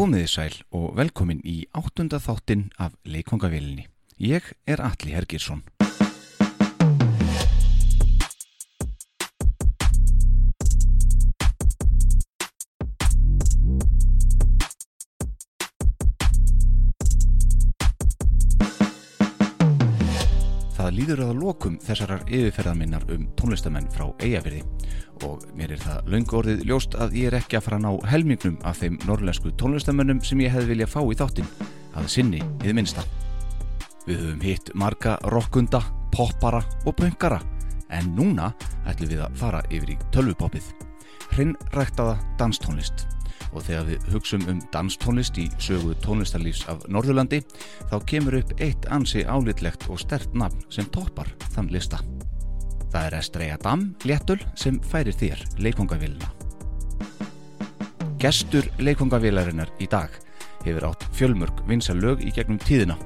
Komiði sæl og velkomin í áttunda þáttinn af leikvangavélinni. Ég er Alli Hergirsson. Líður að lokum þessarar yfirferðarminnar um tónlistamenn frá Eyjafyrði og mér er það löngu orðið ljóst að ég er ekki að fara að ná helmingnum af þeim norrlensku tónlistamennum sem ég hefði viljað fá í þáttinn, að sinni við minnsta. Við höfum hitt marga rockunda, poppara og pöngara en núna ætlum við að fara yfir í tölvupoppið. Hrinnræktaða danstónlist og þegar við hugsum um danstónlist í sögu tónlistarlífs af Norðurlandi þá kemur upp eitt ansi álitlegt og stert nafn sem toppar þann lista. Það er Estrella Dam léttul sem færir þér leikongavélina. Gestur leikongavelarinnar í dag hefur átt fjölmörg vinsa lög í gegnum tíðina.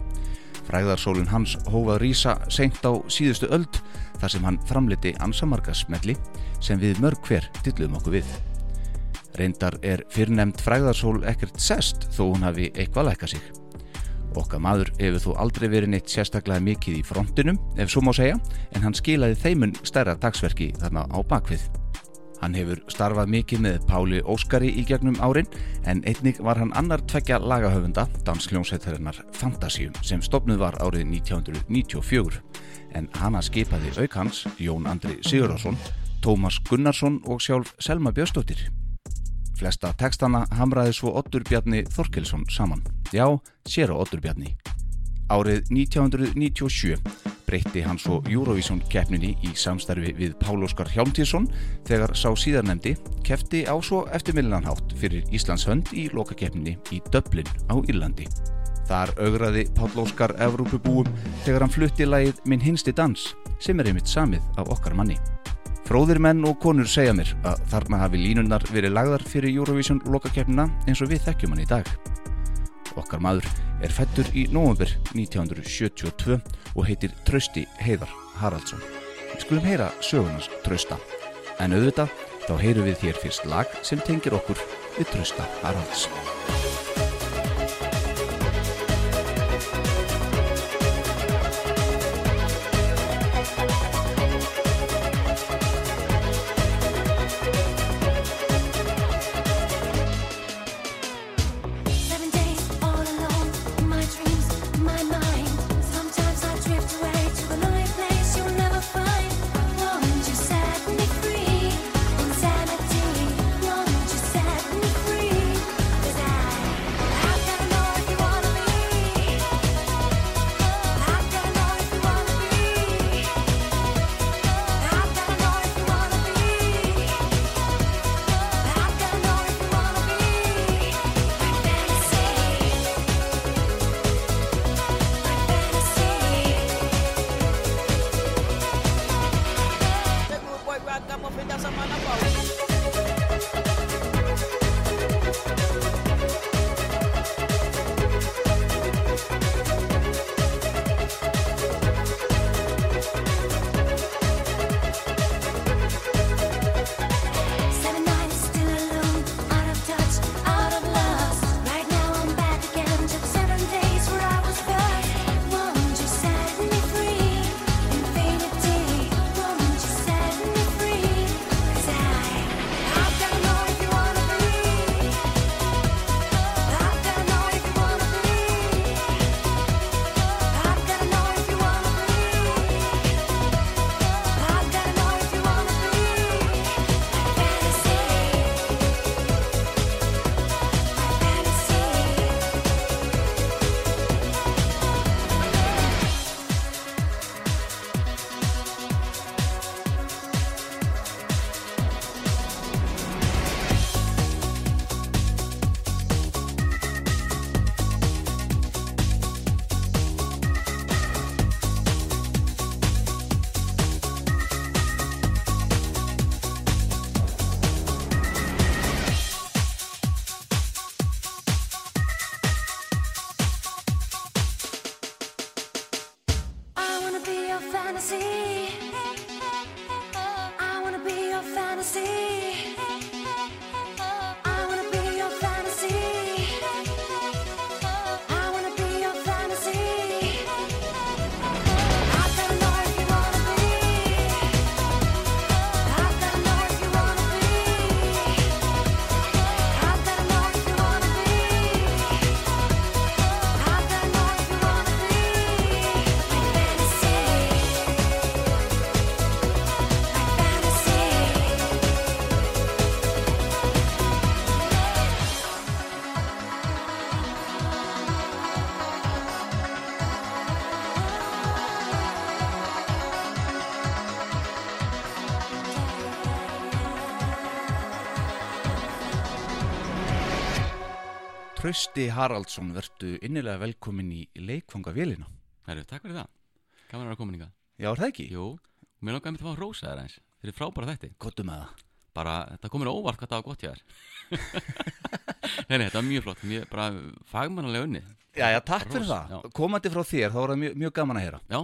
Fræðarsólun hans hófað rýsa seint á síðustu öld þar sem hann framliti ansamarka smelli sem við mörg hver dillum okkur við. Reyndar er fyrrnemd fræðarsól ekkert sest þó hún hafi eitthvað lækka sig. Okkar maður hefur þó aldrei verið neitt sérstaklega mikið í frontinum, ef svo má segja, en hann skilaði þeimun stærra dagsverki þarna á bakvið. Hann hefur starfað mikið með Páli Óskari í gegnum árin, en einnig var hann annar tveggja lagahöfunda, dansljónsættarinnar Fantasíum, sem stopnuð var árið 1994, en hana skipaði aukans Jón Andri Sigurðarsson, Tómas Gunnarsson og sjálf Selma Björnsdóttir. Flesta tekstana hamraði svo Ottur Bjarni Þorkelsson saman. Já, sér á Ottur Bjarni. Árið 1997 breytti hann svo Eurovision keppninni í samstarfi við Pál Óskar Hjálmtíðsson þegar sá síðarnemdi kefti á svo eftirmillanhátt fyrir Íslands hönd í lokakeppninni í Dublin á Írlandi. Þar augraði Pál Óskar Evrópubúum þegar hann flutti lagið Minn hinsti dans sem er einmitt samið af okkar manni. Fróðir menn og konur segja mér að þarna hafi línunnar verið lagðar fyrir Eurovision lokakeppnina eins og við þekkjum hann í dag. Okkar maður er fættur í november 1972 og heitir Trausti Heiðar Haraldsson. Við skulum heyra sögunars Trausta. En auðvitað þá heyru við þér fyrst lag sem tengir okkur við Trausta Haralds. Trausti Haraldsson, vertu innilega velkomin í leikfangavélina. Herru, takk fyrir það Gaman að vera komin ykkar Já, er það ekki? Jú, mér langaði mér að fá að rósa þér eins Fyrir frábæra þætti Gottum með það. Bara, þetta komir óvart hvað það var gott hjá þér Nei, nei, þetta var mjög flott Mjög bara fagmannalega unni Já, já, takk fyrir það. já. Komandi frá þér, þá var það mjög, mjög gaman að heyra. Já,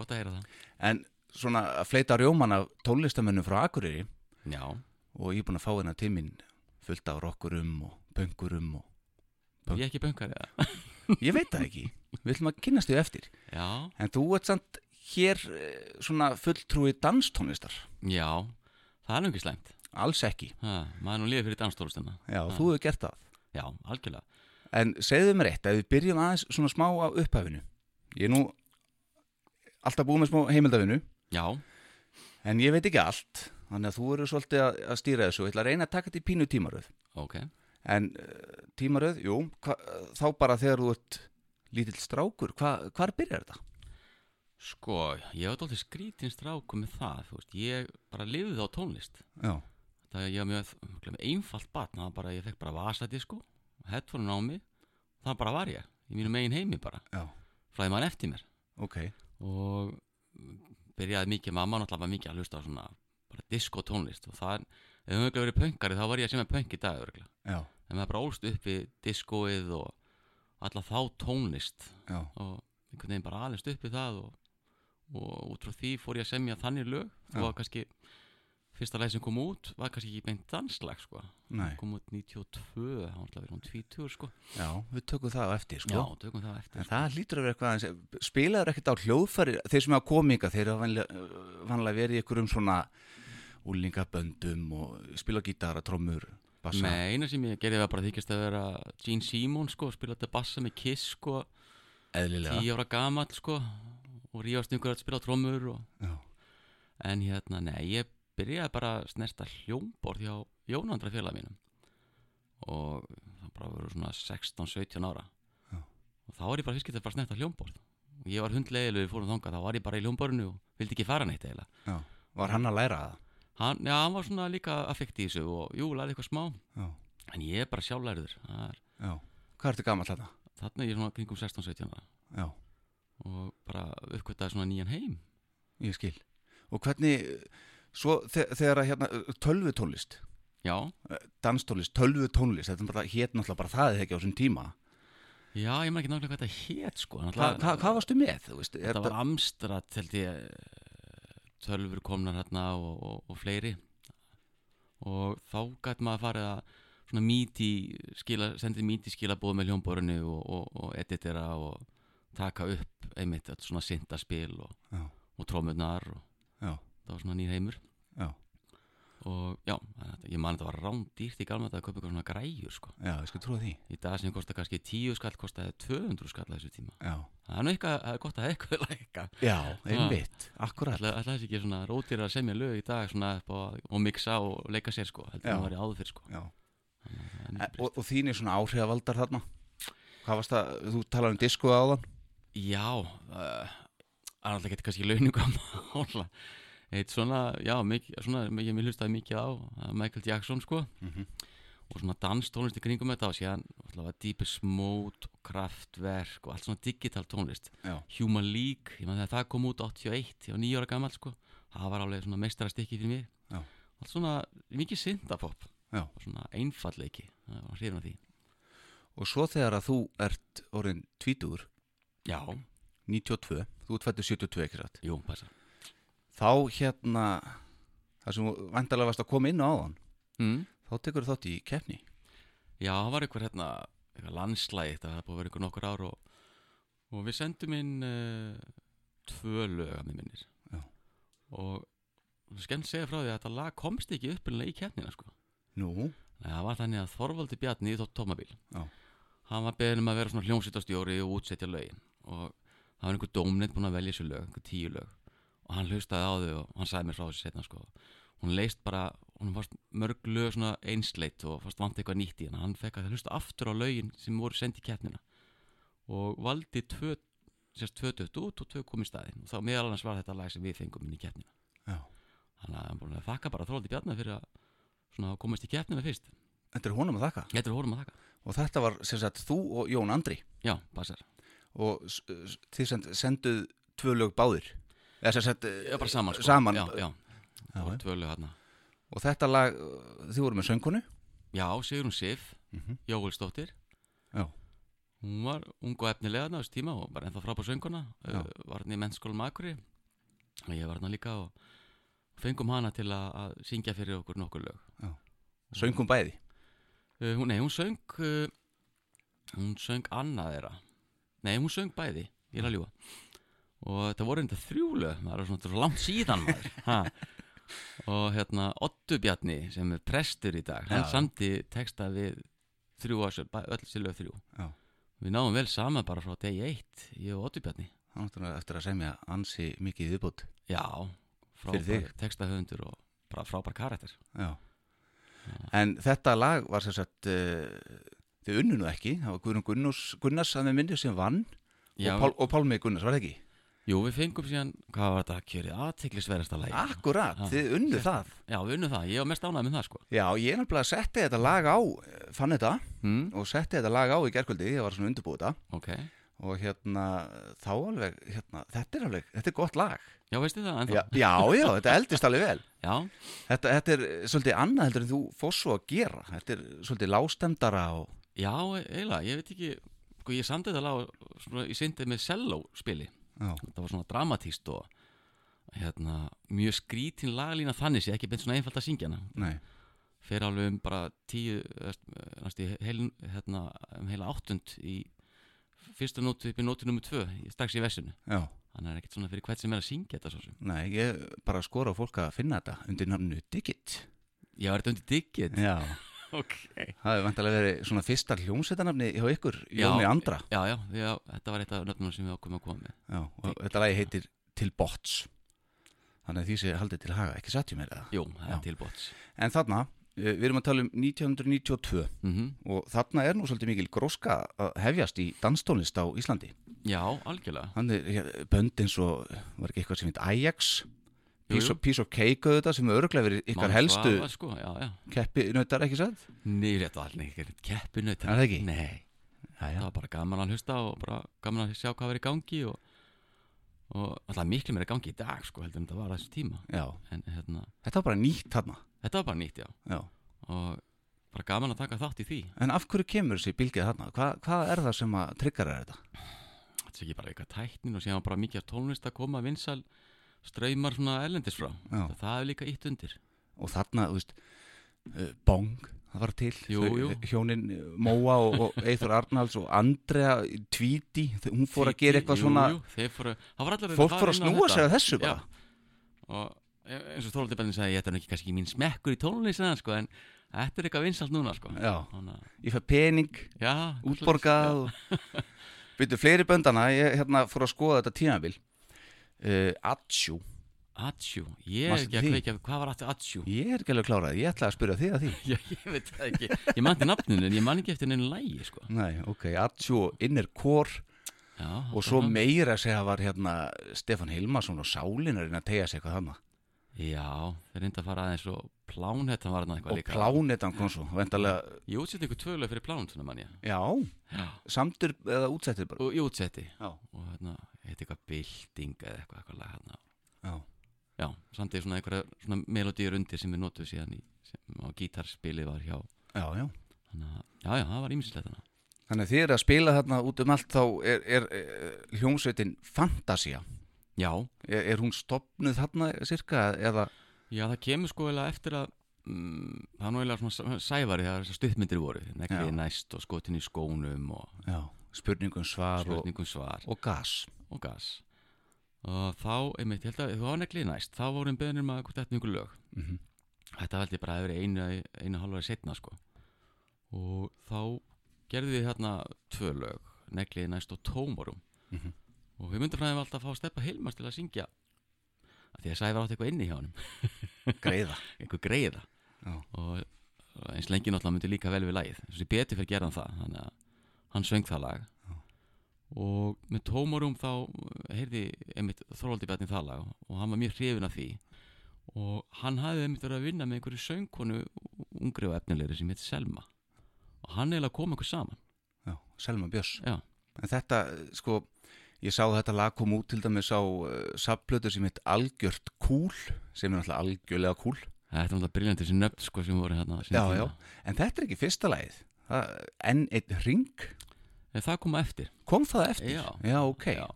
gott að heyra það En svona að fleita rjóman af tónlistamönnum frá Akureyri Já, og ég er búin að fá hérna tíminn fullt af rockurum og pöngurum og... ég er ekki bönkar eða Ég veit það ekki. Við ætlum að kynast þau eftir. Já, En þú ert samt hér eh, svona fulltrúi danstónlistar. já, það er nú ekki slæmt Alls ekki. ha, Maður er nú lífið fyrir danstólustuna Já, Ha. þú hefur gert það. Já, algjörlega En segðu mér eitt, ef við byrjum aðeins svona smá á upphafinu. Ég er nú alltaf búið með smá heimildafinu, Já, en ég veit ekki allt. Þannig að þú eru svolítið að, stýra þessu. Ég ætla að reyna að taka þetta í pínu tímaröð. ok En uh, tímaröð, jú, hva, þá bara þegar þú ert lítill strákur, hva, hvar byrjar þetta? Sko, ég var dálítið skrítinn stráku með það Þú veist, ég bara lifði á tónlist Já, Það ég var mjög einfalt batn Það var bara, ég fekk bara vasadisko Headphone á mig Það bara var ég, í mínum eigin heimi bara já, Flæði maður eftir mér ok. Og byrjaði mikið, mamma náttúrulega mikið að hlusta á svona Bara disco tónlist Og það, ef það höfðu verið pönkari Þá var ég að sem er pönk í dag. Já, En maður bara ólst upp í discoið Og alla þá tónlist. Já, og einhvern veginn bara alveg upp í það og, og út frá því fór ég að semja þannig lög. Það var kannski fyrsta leið sem kom út var kannski ekki beint danslag sko. nei, kom út 92 þá var hún 20 sko. já, við tökum það á eftir, sko. já, tökum það eftir En það hlýtur að vera eitthvað aðeins, spilaður ekkert á hljóðfæri, þeir sem hafa kominga, þeir hafa vanlega, verið í einhverjum svona úlingaböndum og spila á gítara, trommur, bassa. með eina sem ég gerði var bara að þykjast að vera Gene Simon sko, spila þetta bassa með Kiss sko, eðlilega. 10 ára gamall sko, og rífast yngur að spila á trommur og, en hérna, nei, ég byrjaði bara snerta hljómborð hjá Jónandra félag mínum og það bara voru svona 16-17 ára Já. og þá var ég bara fyrst getið að snerta hljómborð og ég var hundleiðileg við fórum þangað, þá var ég bara í hljómborðinu og vildi ekki fara neitt eiginlega já. Var hann að læra það? Hann, já, hann var svona líka affekt í þessu og jú, lærði eitthvað smá. Já, en ég er bara sjálflæriður er-. Hvað ertu gammal þarna? þarna er ég svona kringum 16-17 ára. Já, og bara uppkvitaði svona nýjan heim. Ég skil. Og hvernig, svo þe þegar að hérna, tölvutónlist, já, danstónlist, tölvutónlist, þetta er bara, hétt náttúrulega bara það eða ekki á þessum tíma. já, ég maður ekki náttúrulega hvað þetta hét sko. Hva, náttúrulega- hva, hvað varstu með, Þetta var Amstrad held ég eh, tölfur komnar hérna og, og, og fleiri. Og þá gæti maður farið að svona míti skila, sendið míti skilabóð með hljómborinu og, og, og editera og taka upp einmitt svona syndaspil og trómurnar og já, það var svona nýr heimur. Já, og já, ég man þetta var rándýrt í galma þetta að kaupa eitthvað svona græjur sko. já, ég skal trúa því. í dag sem kostar kannski 10 skall kostaði 200 skall að þessu tíma Já, það er nú eitthvað, það er gott að eitthvað lækka já, einmitt, akkurat. ætla ætla þessi ekki svona rótir að semja lög í dag svona á, og mixa og leika sér sko heldur Já. það var í áður fyrir sko Já. Það er E, og, og þínir svona áhrifavaldar þarna? Hvað varst það, þú talar um disko áðan? Já, uh, það er alltaf Eitt svona, já, mikið, svona, ég mér hlustaði mikið á uh, Michael Jackson, sko. Mhm. og svona danstónlist í kringum þetta og síðan alltaf Deepest Mode og Kraftwerk og allt svona digital tónlist. Já, Human League, ég maður þegar það kom út 81, ég var nýja ára gammal, sko það var alveg svona meistarastikki fyrir mig. Já. allt svona mikið syndapop já. og svona einfallleiki það var hrifin af því. Og svo þegar að þú ert orðin tvítugur, Já, 92, þú ert fættur 72 ekki satt, jú, passa þá hérna, það sem vantarlega varst að koma inn á áðan, mm. þá tekur þátt í keppni. Já, það var einhver hérna eitthvað landslægi, þetta var búið að vera einhver nokkur ár og, og við sendum inn uh, tvö lög að mér minnir Já. og skemmt segja frá því að þetta lag komst ekki uppinlega í keppnina sko. Nú, Nei, það var þannig að Þorvaldi Bjarni í þótt tómabíl Já. hann var beðin um að vera svona hljómsýttastjóri og útsetja lögin og það var einhver dómnend búin að velja þessu lög, einhver tíu lög og hann hlustaði á þau og hann sagði mér frá þessu setna sko. hún leist bara, hún fannst mörg lög svona einsleitt og fannst vant eitthvað nýtt í hann hann fekk að hlusta aftur á lögin sem voru sendið í keppnina og valdi tvö, sérst tvö dött út og tvö kom í staðinn. Og þá meðal annars var þetta lag sem við fengum inn í keppnina. Já. þannig að hann búin að þakka bara Þorvaldi Bjarni fyrir að komast í keppnina fyrst. Þetta er honum að þakka. Þetta er hórum að þakka. Og þetta var sagt þú og Jón Andri. Já, passar. Og þið send, senduð tvö lög báðir eða sem sagt eh, bara saman sko. saman. Já, já, Já, tvölu og þetta lag, þið voru með söngkonu? Já, Sigrun Sif, Mhm. Jóhulsdóttir Já. Hún var ung og efnilega þarna á þessu tíma og bara ennþá frábær sönguna uh, Var hann í mennskólum Akuri og ég var hann líka og fengum hana til að, að syngja fyrir okkur nokkur lög. Söngum bæði? Uh, hún, Nei, hún söng uh, hún söng annað þeirra. Nei, hún söng bæði, ég er að ljúga og þetta voru enda þrjú lög það er svona svo langt síðan og hérna Ottu Bjarni sem er prestur í dag hann samti texta við þrjú ásjör, öll lög þrjú. Já. við náum vel saman bara frá degi eitt ég og Ottu Bjarni. Eftir að semja ansi mikið viðbútt já, frábær textahöfundur og frábær karakter. Já. En þetta lag var sem sagt uh, þið unnu nú ekki, það var Guðrún Gunnars, að með myndi sem vann. Já, og, Pál, og Pálmi Gunnars, var það ekki? Jú, við fengum síðan hvað var þetta, kjörið aðtiklisverðasta lagi Akkurat, Já. þið unnu það. Já, við unnum það, ég var mest ánægð með það sko. Já, ég er nefnilega setti þetta lag á fann þetta mm, og setti þetta lag á í gerkvöldi ég var svona undirbúið þetta. Ok, og hérna, þá alveg hérna, þetta er alveg, þetta er gott lag. Já, veistu það Já, ennþá? já, já, þetta eldist alveg vel. Já, Þetta, þetta er svolítið annað heldur en þú fórst svo að gera. Þetta er svolítið lágstemdara og Já, eiginlega, ég veit ekki sko ég samdi þetta lag svona, ég syndi með selló spili Já, þetta var svona dramatíst og hérna, mjög skrítin laglína þannig sé ekki beint svona einfalt að syngja hana. Nei, fer alveg um bara tíu næstu heil, hérna, um heila áttund í fyrstu nótu upp í nótu nummer tvö strax í vessinu. Já, þannig er ekkert svona fyrir hvert sem er að syngja þetta svo sem. Nei Ég bara skora á fólk að finna þetta undir namnu Digit. Já, er þetta undir diggit? Já, Ok. Það hefur vantilega verið svona fyrsta hljómsveitarnafni hjá ykkur, Jóni Andra? Já, já, já, þetta var eitt af nöfnum sem við ákveðum að koma með. Já, og þetta lagi heitir Til Bots Þannig að því sé haldið til haga, ekki satt ég meira það Jú, það er tilbóts En þarna, eh, við erum að tala um 1992 mm og þarna er nú svolítið mikil gróska að hefjast í danstónlist á Íslandi. Já, algjörlega. Ja, bönd eins og var ekki eitthvað sem heit Ajax Piece of, piece of Cake auðvitað sem er örglega verið ykkar Máni helstu Svavar, sko, já, já. keppinautar ekki satt? Nei, rétt var allir ekki keppinaut Er það ekki? Nei, já, það var bara gaman að hlusta og bara gaman að sjá hvað var í gangi og, og alltaf miklu meira gangi í dag sko, heldur en þetta var þessu tíma. En hérna, þetta var bara nýtt þarna. þetta var bara nýtt, já. Og bara gaman að taka þátt í því. En af hverju kemur þessi bylgið þarna? Hva, hvað er það sem að tryggar er þetta? Þetta er ekki bara eitthvað tæknin og síðan bara mikið tónlist að koma vinsal ströymar svona erlendis frá. Já. það er líka ítt undir. Og þarna, þú veist uh, Bong, það var til. Jú, jú. hjónin uh, Móa og, og Eithor Arnalds og Andrea Tvíti, hún fór að gera eitthvað jú, svona fóru, það fólk fór að snúa sig að þessu og e- eins og Þorvaldur Benni sagði ég nú ekki kannski mín smekkur í tónlistina sko, en þetta er eitthvað vinsalt núna sko. að- ég fæ pening útborgað og... byrju fleiri böndana ég hérna fór að skoða þetta tímabil. uh, Atsjú Atsjú, ég er ekki að því? kveikja hvað var Atsjú? ég er ekki alveg klárað, ég ætla að spyrja þig að því Já, ég veit það ekki, ég man til nafninu en ég man ekki eftir neinu lægi sko. nei, ok, Atsjú Inner Core já, og svo meira segja var hérna Stefan Hilmarsson og Sálin að reyna að tegja sig eitthvað þarna Já, þeir reynda að fara aðeins og Plánhettan var þarna eitthvað og líka. Plánetan kom svo, vendalega Ég útsetti ykkur tvölega fyrir Plánhettan man ég. Já, Já, samtur eða útsettir bara? Og ég útsetti. Já, og hérna, heiti eitthvað Bilding eða eitthvað, eitthvað lag hérna já, Já, samt er svona einhverja svona melodíur undir sem við notuðum síðan í, sem á gítarspilið var hjá. Já, já. Þannig að, já, já, það var ímislegt þarna. Þannig að þið eru að spila þarna út um allt þá er, er, er hljómsveitin Fantasia. Já, Er, er hún stopnuð þarna cirka eða? já, það kemur sko eiginlega eftir að mm, það er nú eiginlega svona sævari þegar þessar stuttmyndir voru. Já. neglið næst og skotin í skónum og Já, spurningum svar og, spurningum svar. og gas. og gas. Og þá, einmitt, ég held að þú var neglið næst. Þá vorum beðnir maður hvort þetta einhver lög. Mm þetta veldi bara að vera einu, einu halvari setna sko. Og þá gerðum við hérna tvö lög neglið næst og tómorum. Mhm. Og við myndum fræðum alltaf að fá að steppa Hilmars til að syngja. Af því að Sævar átti eitthvað inni hjá honum. Greiða. einhver greiða. Já. og eins lengi náttúrulega myndi líka vel við lagið. Þess að betur fyrir gerðan það. Þannig að hann söng það lag. Og með tómorum þá heyrði einmitt Þorvaldi Bjarni það lag. Og hann var mjög hrifin af því. Og hann hafði einmitt verið að vinna með einhverju söngkonu ungri og efnilegri sem heit Selma. Og hann eiginlega kom eitthvað saman. Já, Selma Björns. Já, En þetta, eh, sko, ég sá þetta lag kom út til dæmis á uh, sapplötu sem heit Algjört Kúl sem er náttúrulega algjörlega kúl. Þetta er náttúrulega briljandi þessi nöfn sko sem voru hérna Já, já, en þetta er ekki fyrsta lagið. Það, En einn ring En það kom eftir. Kom það eftir? Já. já ok. Já.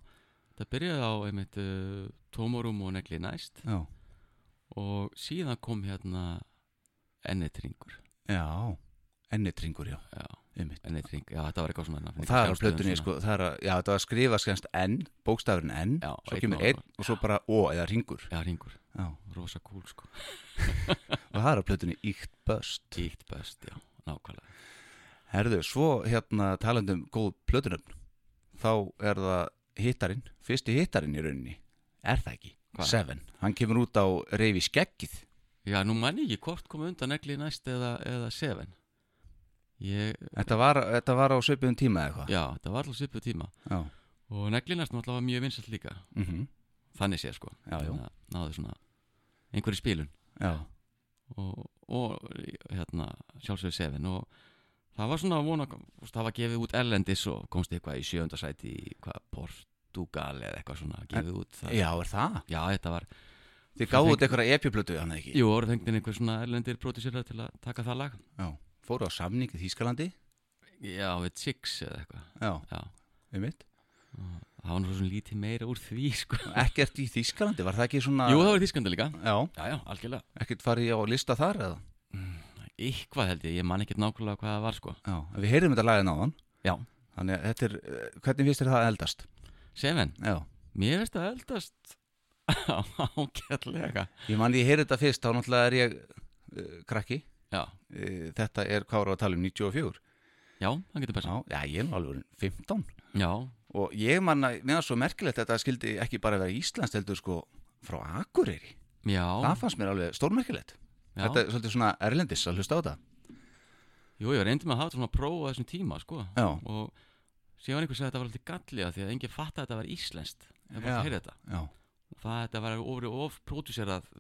það byrjaði á einmitt uh, Tómorum og Negli næst. Já, og síðan kom hérna Ennetringur já Ennitringur, já, já, Ennetring, já þetta var eitthvað svona Og það er á plötunni, sko, það er að, skrifa skænst N, bókstafurinn N Já, Svo kemur einn og svo bara O eða ringur já, ringur, Já, rosa cool sko. Og það er á plötunni Íkt Bust Íkt best, já, nákvæmlega. Herðu, svo hérna talandum góð plötunöfn þá er það hittarinn, fyrsti hittarinn í rauninni er það ekki? Hvað? Seven, hann kemur út á reyfi skeggið. Já, nú man ég ekki hvort kom undan Negli næst eða, eða Seven Ég, þetta var, þetta var á söpjum tíma eða eitthvað? Já, það var alltaf svipuð tíma. Já, og Negli næst náttúrulega var mjög vinsalt líka. Mm þannig sé sko. Já, já. Þannig náðu svona einhverju spilun. Já, og, og hérna sjálfsögur Seven og það var svona vona, það var gefið út Erlendis og komst eitthvað í sjöundasæti í hvað, Portugal eða eitthvað svona gefið út það. já, er það? Já, þetta var, Þið gáðu út eitthvað epjuplötu hann ekki? jú, voru fengtin einhver svona Erlendir pródusera til að taka það lag. Já, fóru á samning í Þýskalandi? Já, við Six eða eitthvað. Já, Já, um mitt það var svona lítið meira úr því sko. Ekkert í Þýskalandi, var það ekki svona Jú, það var Þískandi líka. Já, Já, já, algjörlega. Ekkert farið á lista þar eða? Eitthvað held ég, ég man ekkert nákvæmlega hvað það var sko. Já, en við heyrum þetta lagið náðan. Já, Þannig að þetta er, eh, hvernig finnst þér það eldast? Seven, Já, mér veist að eldast ágætlega. Ég man ég heyri þetta fyrst, þá náttúrulega er ég uh, krakki Já, uh, Þetta er hvað var að tala um 94 já, það getur bara Já, ég er nú alveg orðinn 15 Já, Og ég man að, mér var svo merkilegt að þetta skildi ekki bara vera Íslands heldur sko frá Akureyri. Já, Það fannst mér alveg stórmerkilegt. Já. Þetta er svolítið svona erlendis að hlusta á þetta. Jú, ég reyndi með að hafa svona próf á þessum tíma sko. Já, og síðan einhver sagði að þetta var alltaf galli af því að enginn fatt að þetta var íslenskt. Ef Já. maður heyrði þetta. já, það þetta var ofri of pródúserað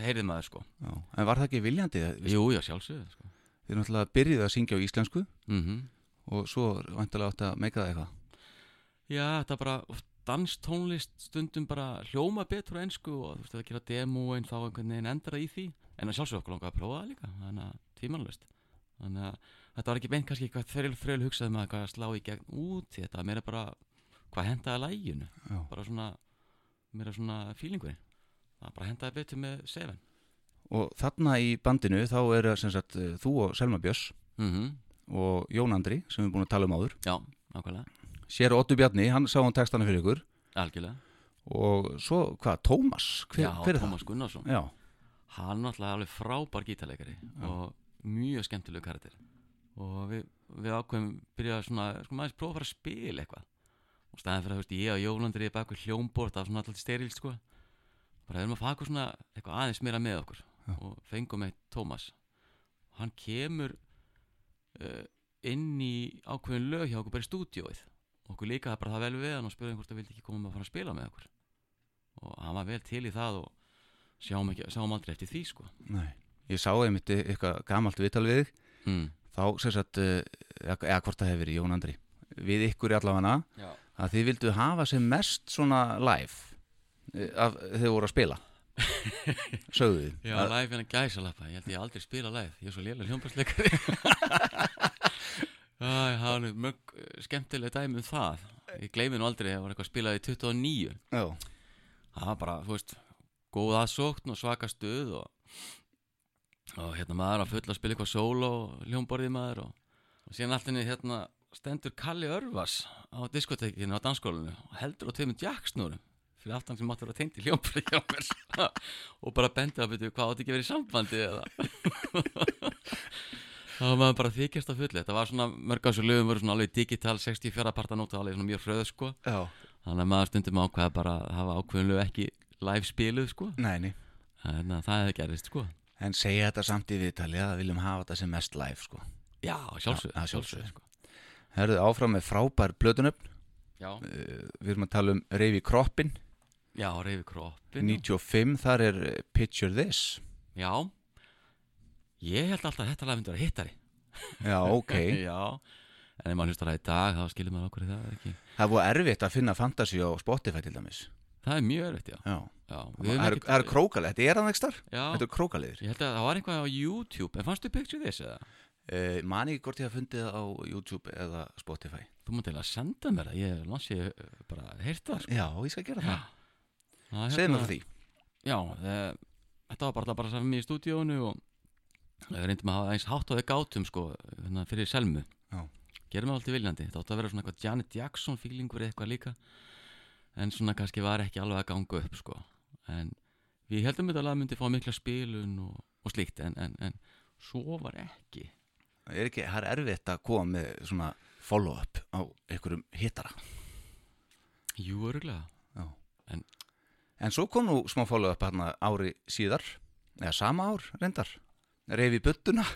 heyrði maður sko. Já. En var það ekki viljandi? Jú, já, sjálfsögðu sko. Þið náttúrulega byrjuðu að syngja á íslensku mm og svo vantilega átt að meika það eitthvað. Já, þetta bara danstónlist stundum bara hljóma betur á ensku og þú veist að gera demo en þá einhvern veginn endara í því. En sjálfsögðu okkur langar að prófa það líka þannig að tímanlust þannig að þetta var ekki beint kannski eitthvað þrjöl fröl hugsaði með eitthvað að slá í gegn út þetta var meira bara hvað hendaði læginu bara svona meira svona feelingur það bara hendaði betur með Seven. Og þarna í bandinu þá eru sem sagt eh, þú og Selma Björns mm og Jón Andri sem við erum búin að tala um áður. Já, nákvæmlega, Sér Ottu Bjarni, hann sá hann textana fyrir ykkur. Algjörlega. Og svo, hvað, Tómas? Hver, Já, hver er Tómas Gunnarsson. Það? Já, hann er náttúrulega alveg frábær gítarleikari og mjög skemmtileg karakter. Og við, við ákveðum byrjaði svona, sko maður prófa að fara að spila eitthvað. Og staðin fyrir að þú veist, ég og Jólandur er bak við hljómbort af svona alltaf steril sko bara erum að eitthvað svona eitthvað aðeins meira með okkur. Já. og fengum með Tómas hann kemur uh, inn í ákveðin lög hjá okkur bara í stúdíóið. Okkur líka það bara það vel við hann og spurði hvort það vildi ekki koma með að fara að spila með okkur. Og hann var vel til í það og sjáum, ekki, sjáum aldrei eftir því sko. Nei. Ég sá einmitt eitthvað gamalt viðtal við mm. þá sem sagt, eh, eða eða hvort það hefur verið Jón Andri. Við ykkur í allavega. Já. að þið vildu hafa sem mest svona live af þið voru að spila. Sögðu þið? Já, Að- live en að gæsa lappa Ég held ég aldrei spila live, ég er svo lélega hljómparsleikari Æ, það er mjög eh, skemmtileg dæmi um það. Ég gleymi nú aldrei að það var eitthvað spilað í 29 Já, Það var bara, þú veist, góð aðsókn og svaka stuð og, og hérna maður að fulla að spila eitthvað solo og hljómborði maður og, og síðan allt henni hérna stendur Kalli Örvas á diskotekinu á dansskólinu og heldur á tveimur jacksnúrum fyrir aftan sem máttur að tengdi hljómborði hjá mér. Og bara bendi að byrja hvað átti ekki verið í sambandi eða? Það var maður bara þykjast að fulli þetta var svona mörg á þessu lögum voru svona alveg digital 64 parta nóta alveg svona mjög fröð sko. Já, þannig að maður stundum ákveða bara að hafa ákveðinlu ekki live spiluð sko. Þannig að það hefði gerist sko. En segja þetta samt í viðtali að við viljum hafa þetta sem mest live sko. já, sjálfsög, sko. Herðu áfram með frábær blöðunöfn. Já, uh, Við erum að tala um Reyfi Kroppin já, reyfi kroppin 95, þar er eh, Picture This. Já. Ég held alltaf að þetta lag myndi vera hittari. Já, ok. Já, en ef maður hlustar það í dag þá skilur maður okkur það ekki? Það er búið erfitt að finna fantasy á Spotify til dæmis. Það er mjög erfitt, já, Já, já það er, er krókalið, þetta er hann ekki starf Þetta er krókaliður ég held að það var eitthvað á YouTube. En fannstu picture this eða? uh, Mani ekki hvort ég hafa fundið á YouTube eða Spotify. Þú mátt eiginlega senda mér það, ég lansi bara heyrt það sko. Já, ég skal gera það Það er Segðu mér hérna- því. Já, e, þetta var bara, bara saman mér í stúdíónu og við reyndum að hafa eins hátt á því gátum sko, hérna, fyrir selmu. Já. Gerum við alltaf viljandi, þetta átti að vera svona eitthvað Janet Jackson fílingur eitthvað líka en svona kannski var ekki alveg að ganga upp sko, en við heldum þetta að lag myndi fá mikla spilun og, og slíkt, en, en, en svo var ekki. Það er ekki, það er erfitt að koma með svona follow-up á einhverjum hittara? Jú, öruglega. En- En svo kom nú smá follow-up hérna ári síðar eða sama ár reyndar reyfi buttuna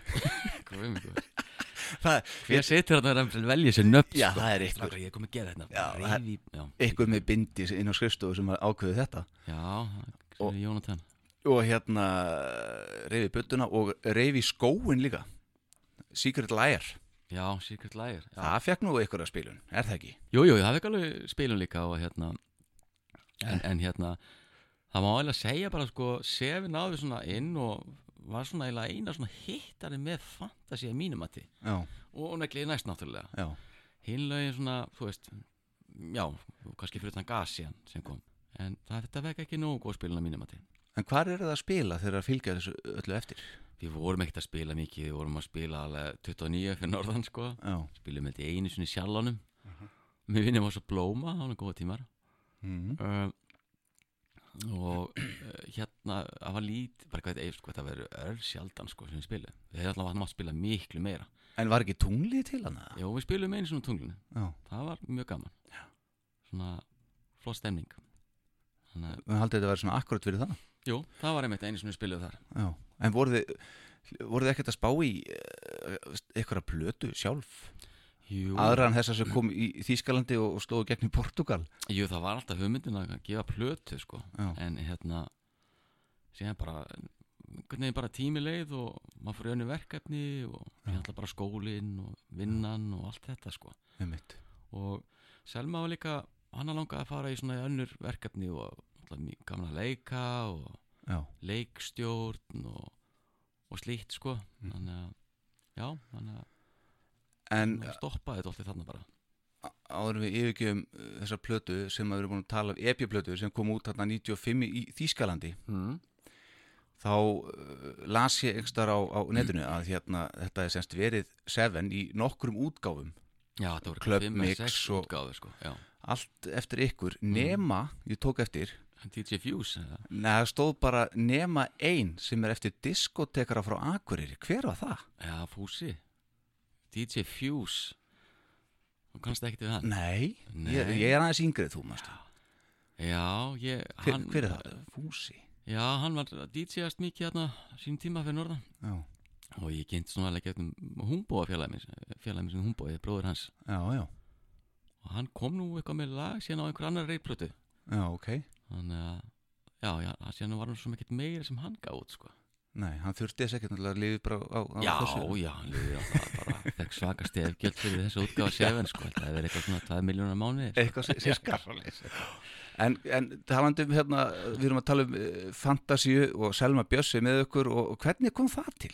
það, Hver setur þetta að velja sér nöfn Já, sko? það er ykkur. Ég kom að gera þetta Já, Reyfi, já, ykkur með bindi inn á skrifstofu sem ákveði þetta já, Og- Jónatan og hérna reyfi buttuna og reyfi skóin líka Secret Liar Já, Secret Liar já. það fekk nú ykkur að spilun, er það ekki? Jú, jú, það fekk alveg spilun líka og hérna en, en hérna það má eiginlega segja bara sko Sefi náði svona inn og var svona eiginlega eina svona hittari með fantasi að mínum að Já, og negliði næst náttúrulega. Já, hinlaugin svona, þú veist já, kannski fyrir þann gas síðan sem kom. En það, þetta fekk ekki nógu góð spilun að mínum að en hvar er það að spila þegar að fylgja þessu öllu eftir? við vorum ekkert að spila mikið, við vorum að spila alveg 29 fyrir norðan sko. Já, spilum held ég einu sinni í sjálfanum við vinnum á svo blóma, það var góða tímar mm. uh, og uh, hérna það var lít, bara hvað eifst sko, það verður öll sjaldan sko sem við spilum. Við hefum alltaf mátt spila miklu meira. En var ekki tunglið til hann? já við spilum einu svona tunglinu, Já, það var mjög gaman. Já. svona flott stemning. Þannig að, við haldið þetta að vera svona akkurat fyrir það jú, það var einmitt einu sem við spilum þar. Já, en voruð þið voruð þið ekkert að spá í eitthvað plötu sjálf jú, aðra en þessa sem kom í Þýskalandi og, slóðu gegn í Portugal jú, það var alltaf hugmyndin að gefa plötu sko. En hérna síðan bara hvernig bara tími leið og maður fyrir önnu verkefni og ætla bara skólinn og vinnan og allt þetta sko. Og Selma var líka hann að langa að fara í svona önnur verkefni og gaman að leika og Já, leikstjórn og, og slíkt sko. Mm. þannig að já, þannig að en stoppaði þetta alltaf þarna bara. Áður við yfirgjöfum uh, þessa plötu sem við erum búin að tala um EP-plötu sem kom út þarna 95 í Þýskalandi. Mm. þá uh, las ég einhverstaðar á, á netinu að hérna, þetta er semst verið Seven í nokkrum útgáfum. Já, þetta voru Club fimm Mix eða sex og- útgáður sko allt eftir ykkur. Nema, ég tók eftir. DJ Fuse eða? neða stóð bara nema ein sem er eftir diskotekara frá Akureyri. Hver var það? já, Fúsi DJ Fuse. Þú kannast ekkert við hann? Nei, Nei. Ég, ég er aðeins yngrið þú mástu já, ég hver, hann, hver er það? Fúsi? Já, hann var DJ-ast mikið hérna sín tíma fyrir norðan. Já, og ég kynnt svona alveg félagið minn félagið minn sem Húmbói, bróður hans. Já, já, og hann kom nú eitthvað með lag síðan á einhver annar reyplötu já, ok. Þannig að já, já, síðan var hann svo ekkert meira sem hann gáð út sko. Nei, hann þurfti þess ekkert að lifi bara á, á já, þessu. já, hann liði alltaf bara fekk svaka stefgjöld fyrir þessu útgáfa sefn sko, það verið eitthvað svona 2 miljónar mánuðir Eitthvað sem skar En, en talandi um hérna, við erum að tala um uh, Fantasíu og Selma Bjössi með ykkur og, og hvernig kom það til?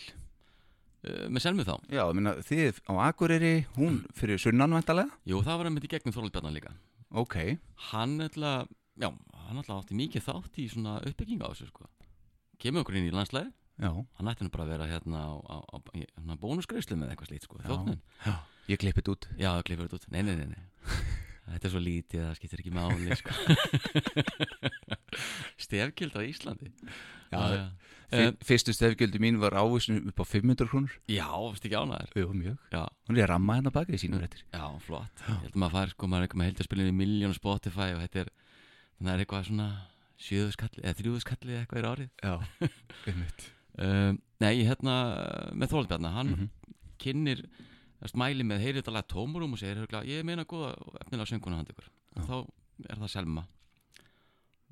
uh, með Selmu þá, Já, minna, þið á Akureyri, hún fyrir sunnanvæntalega jú, það var hann með í gegnum Þorlbjarnar líka. Ok, hann ætla, já, hann ætla átti mikið þátt í svona uppbygging á þessu sko. kemur okkur inn í landslæði já, hann ætti nú bara að vera hérna á, á, á, í hérna bónusgreislu með eitthvað slít sko, Já. ég klippið út. Já, klippur þetta út, nei, nei, nei, nei. Þetta er svo lítið, það skiptir ekki máli sko. stefgild á Íslandi. Já, já, Fyr, Fyrstu stefgjöldi mín var ávísun upp á 500 krónur. Já, varstu ekki ánæður Jú, mjög. Já, Hún er að ramma hérna baki í sínum réttir. Já, flott. Ég held að maður fær, sko, maður er eitthvað með heildarspilinu í miljónu Spotify og þetta er að er eitthvað svona sjöðuskalli eða þrjúðuskalli eitthvað er árið. Já, einmitt um, nei, hérna með Þorlbjarnar, hann Mhm. kynnir smæli með heyrið þetta lag tómurum og segir örugglega, ég meina góða og efnilega sönguna hand ykkur. Og þá er það Selma.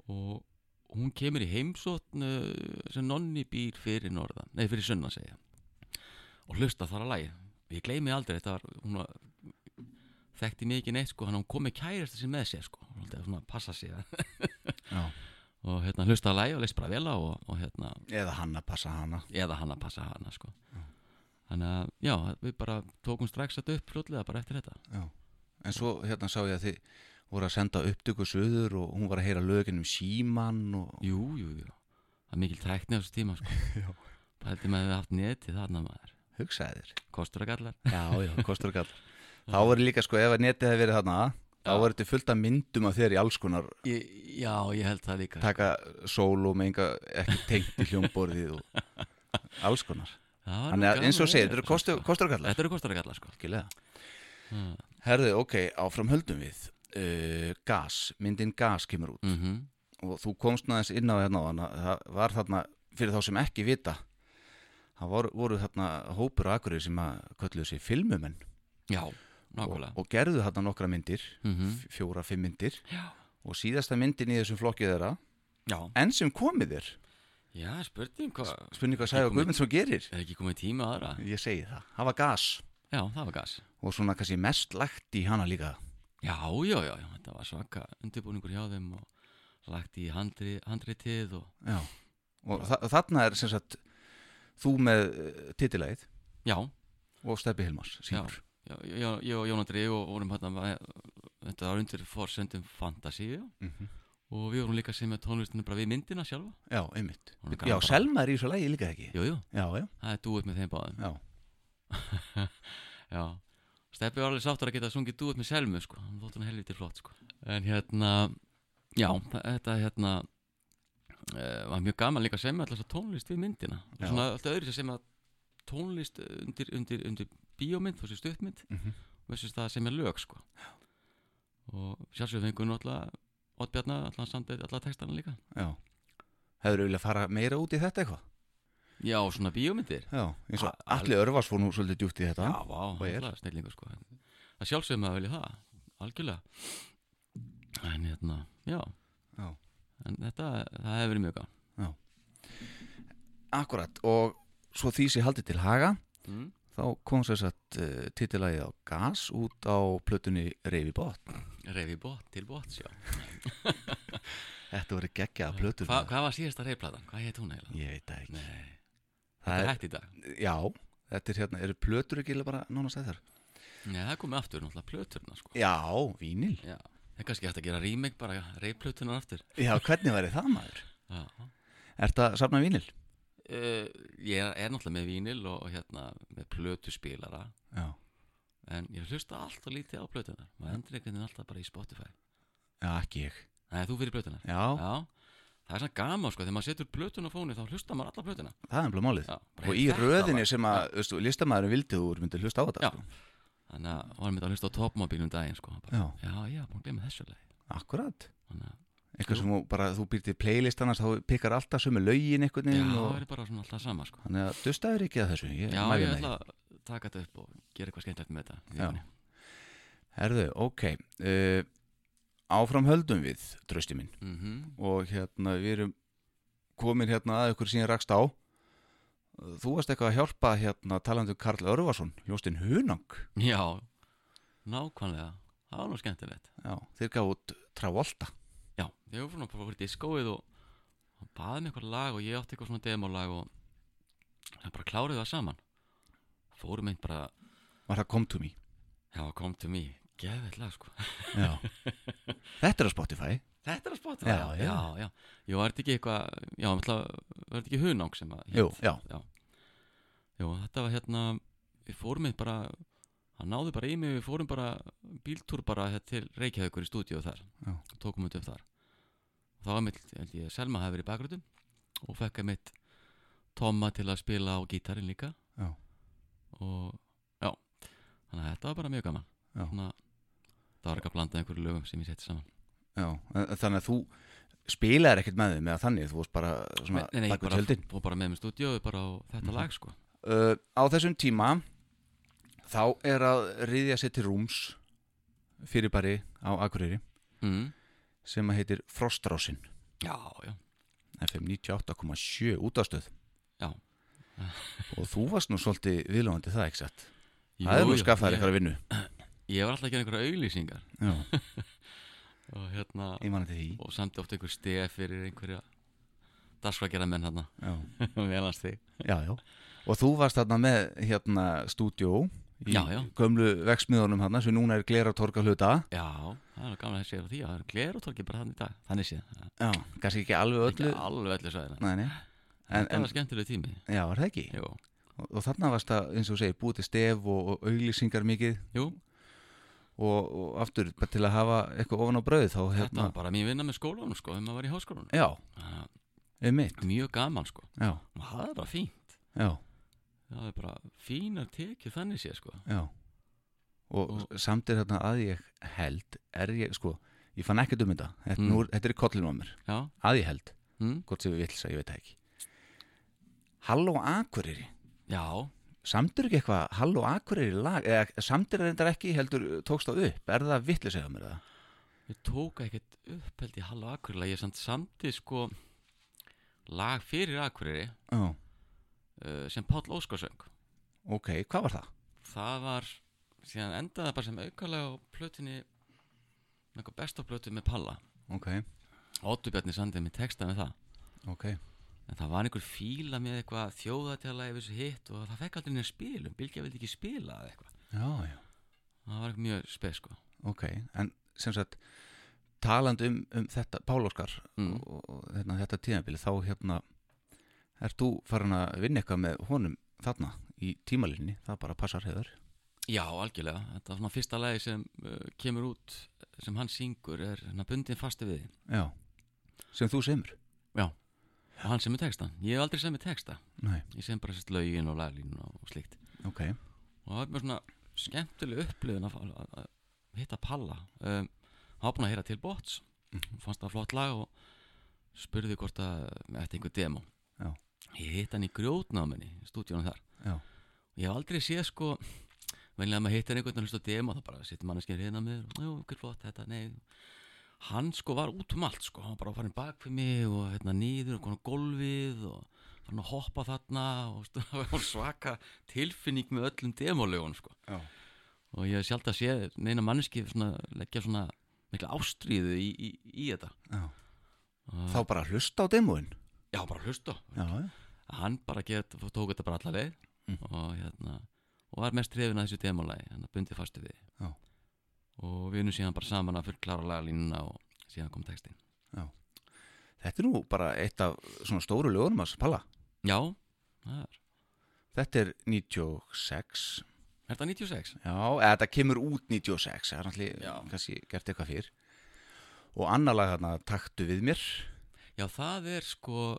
Og hún kemur í heimsókn uh, sem nonni býr fyrir norðan nei fyrir sunna segja og hlusta þar að lagi ég gleymi aldrei þetta var, hún var þekkti ekki neitt sko, hann kom með kærasta sér með sér sko, að passa sig. Já. og hérna hlusta að lægi og leist bara vel á og, og hérna, Eða hann að passa hana. Eða hann að passa hana sko. Þannig að, já, við bara tókum strax þetta upp fljótlega bara eftir þetta. Já. En svo hérna sá ég að þið voru að senda upptöku söður og hún var að heyra lögin um síman og jú, jú, jú, það er mikil tækni á þessu tíma sko. Já. Pældi með að við haft netið þarna maður. Hugsaði þér. Kostur að gallar. Já, já, kostur og gall Þá voru líka sko, ef að netið hefði verið þarna þá voru þetta fullt af myndum af þér í alls konar ég, Já, ég held það líka taka sóló með enga ekki tengt í hljómborðið og alls konar. Var Þannig að eins og segir, þetta eru kostur, sko. kostur og gallar. Þetta eru kostur að gallar sko. Algjörlega. mm. Herðu, ok, áfram höldum við. Uh, Gas, myndin Gas kemur út. Mm og þú komst náðins inn á hérna það var þarna, fyrir þá sem ekki vita það voru, voru þarna hópur og akkurir sem að kölluðu sig filmumenn. Já, og, og gerðu þarna nokkra myndir Mhm. f- fjóra, fimm myndir. Já, og síðasta myndin í þessum flokkið þeirra já, enn sem komið þér já spurning hvað spurning hvað Sæður komið- Guðmundsson gerir. Er ekki komið tíma aðra? ég segi það, það var gas. Já, það var gas. Og svona kannski mest lagt í hana líka. Já, já, já, já, þetta var svaka undirbúningur hjá þeim og lagt í handri, handritið og Já. og þa þarna er sem sagt þú með uh, titilægið Já, og Steppi Hilmars já, ég og Jónandri og vorum hérna þetta var undir forsendum fantasíu Mhm. og við vorum líka sem tónlistinu bara við myndina sjálfa. Já, einmitt. Já. Selma er í þessu lægi líka ekki? Jú, jú, Já, já, það er dúið með þeim báðum. Já. Já, Steppi var alveg sáttur að geta sungið dúið með Selmu sko, hann þótt hann helviti flott sko. En hérna, já, þetta hérna uh, var mjög gaman líka að semja alltaf tónlist við myndina. Já. Svona alltaf öðru sem að tónlist undir, undir, undir bíómynd, þessi stuttmynd Mhm. versus það sem er lög sko. Og sjálfsögum fengur náttúrulega Oddbjarnar, allan samdeit, allan textana líka. Já. Hefur viljað fara meira út í þetta eitthvað? Já, svona bíómyndir. Já, eins og allir örvars fór nú svolítið djúpt í þetta. Já, vá, snillingur sko. Það sjálfsögum að velja það, algjörlega. En hérna, já. Já. En þetta, það hefur verið mjög gaman. Akkurat, og svo því sem haldið til haga. Mm. Þá kom sér satt uh, titilægið á gas út á plötunni Reyfi Bot Reyfi bótt til bótt, já Þetta voru geggjaða plötur Hva, Hvað var síðasta reyplatan? Hvað heit hún eiginlega? Ég veit ekki Nei, það er hætt í dag Já, þetta er hérna, eru plötur ekki bara nánast þessar? Nei, það komið aftur, náttúrulega plöturna sko Já, vínil Já, það er kannski hægt að gera remake bara reyplötunar aftur Já, hvernig væri það maður? Já Er það safna vínil? Uh, ég er, náttúrulega með vínil og, og hérna með plötuspilara Já, en ég hlusta alltaf lítið á plötunar maður endur einhvern veginn alltaf bara í Spotify. Já ekki ég. Nei, þú fyrir plötunar Já, það er svona gaman sko, þegar maður setur plötun á fónu þá hlusta maður alla plötuna. Það er ennbla málið. Já, Og í röðinni var- sem að, veistu, listamæðurinn vildi þú myndir hlusta á þetta Já. sko. Þannig að varum við að hlusta á topmobílum daginn sko, bara, Já. já, já, búin að glemma þessu leið Akkurat. Þannig að, Eitthvað sem bara, þú býr til playlist annars þá pikkar alltaf sömu lögin einhvern já, það er bara svona alltaf sama sko. Þannig að dustaður ekki að þessu ég Já, ég ætla að taka þetta upp og gera eitthvað skemmtilegt með þetta. Herðu, ok uh, Áfram höldum við, trösti minn. Mhm. Og hérna, við erum komin hérna að ykkur síðan rakst á. Þú varst eitthvað að hjálpa hérna talandi um Karl Örvarsson, Ljóstin Hunang. Já, nákvæmlega. Það var nú skemmtilegt. Já, þeir gaf út Travolta Já, ég var svona bara fyrir diskóið og hann baði mig eitthvað lag og ég átti eitthvað svona demolag og það bara klárið það saman. Fórum einn bara Var það Come To Me? Já, kom to me, geðveitt lag sko. Já. Þetta er á Spotify. Þetta er að spotta Já, já. já, já. Jú, var þetta ekki eitthvað já, var þetta ekki hunang sem að? Jú, já. já. Jú, þetta var hérna við fórum einn bara hann náði bara í mig, við fórum bara bíltúr bara til Reykjavíkur í stúdíu þar Já. tókum þetta upp þar og það var mitt, held ég, Selma hefði verið í bakgröndum og fekk að mitt Tomma til að spila á gítarinn líka Já. og já þannig að þetta var bara mjög gaman Já. Svona, það var ekki að blanda einhverju lögum sem ég setti saman Já, en- þannig að þú spilaðir ekkert með þeim eða þannig, þú varst bara svona nei, nei, bak við bara, tjöldin og bara með mér stúdíu bara á þetta Mhm. lag sko uh, Á þessum tíma þá er að riðja sér til rúms fyrir bari á Akureyri mm. sem að heitir Frostrásin já, já, FM 98,7 útastöð Já. og þú varst nú svolítið viðlóðandi það ekki satt? Það er nú ég- eitthvað að vinnu. Ég var alltaf að gera einhverja auglýsingar. Og hérna og samt ofta einhver stef fyrir einhverja dagskvækjara menn hérna Já, velans þig já, já. Og þú varst þarna með hérna stúdjó í Já, já. gömlu veksmiðunum hann sem núna er glera torka hluta. Já, það er gaman að segja því að það er glerutorki bara þannig dag þannig séð, Já, kannski ekki alveg ekki öllu alveg öllu sæðina Nei, nei. En, Það var skemmtileg tími. Já, er það ekki? Jú, Og, og þarna varst það, eins og segir, búið til stef og, og auglýsingar mikið. Jú. Og, og aftur bara til að hafa eitthvað ofan á brauð þá þetta hérna var bara mín vinna með skólanum sko, þegar maður var í háskólanum. Já, að einmitt. Mjög gaman sko, Já, og það er bara fínt. Já, Það er bara fínar tekið þannig séð sko. Já. Og, Og- samt er hérna að ég held er ég, sko, ég fann ekkert um þetta. Þetta, Mm. nú, þetta er kollinu á mér. Já, að ég held, hm? hvort sem við vill ég veit það ekki. Halló Akureyri. Já. Samtur ekki eitthvað Halló Akureyri lag? Eða samtir reyndar ekki heldur tókst á upp. Er það vittlis eða mér það? Ég tók ekkert upp held í Halló Akureyri Ég samt samti sko lag fyrir Akureyri. Já, sem Páll Óskarsöng ok, hvað var það? Það var, síðan endaði það bara sem aukalega á plötunni með eitthvað besta plötu með Palla. Ok, Óttubjarni sandið með texta með það. Ok. En það var einhver fíla með eitthvað þjóðatjala yfir þessu hitt og það fekk aldrei neina spilum Bylgja vildi ekki spila eða eitthvað. Já, já, Það var eitthvað mjög spes sko. Ok En sem sagt, talandi um, um þetta, Pál Óskar Mm. og, og hérna, þetta tíðanbili þá hérna ert þú farin að vinna eitthvað með honum þarna í tímalinni, það bara passar hefur Já, algjörlega, þetta var svona fyrsta lagi sem uh, kemur út sem hann syngur er hérna bundin fasti við Já, sem þú semur? Já, og hann semur textan Ég hef aldrei semur texta. Nei, Ég sem bara sérst lögin og laglínu og slíkt. Ok, og það var mjög svona skemmtileg upplifun að, hitta Palla. Um, hann búin að heyra til bots fannst það flott lag og spurði hvort að eftir einhver demo. Já. Ég hitt hann í grjótnáminni í stúdíunum þar. Já, ég hef aldrei séð sko venlega að maður hittir einhvern að hlusta á demo þá bara sittir manneskinn hérna með jú, hver flott, þetta, nei. Hann sko var út um allt sko. Hann var bara farin bak fyrir mig og hérna nýður og konar gólfið og farin að hoppa þarna og stu- það var svaka tilfinning með öllum demolögun sko. Já. og ég hef sjálf að sé neina manneski svona, leggja svona mikla ástríðu í, í, í þetta. Já. Þá bara hlusta á demóin? Já bara hlusta. Já, já, hann bara get, tók þetta bara alla leið Mm. og hérna og var mest hrifin að þessu demolagi hann bundið fastu við Já. og við unum síðan bara saman að fullklára lagalínuna og síðan kom textin þetta er nú bara eitt af svona stóru lögunum að Palla já, er Þetta er 96 Er þetta 96? Já, þetta kemur út 96 Það er Já. náttúrulega kannski gert eitthvað fyrr Og annar lag þarna Taktu við mér Já, það er sko,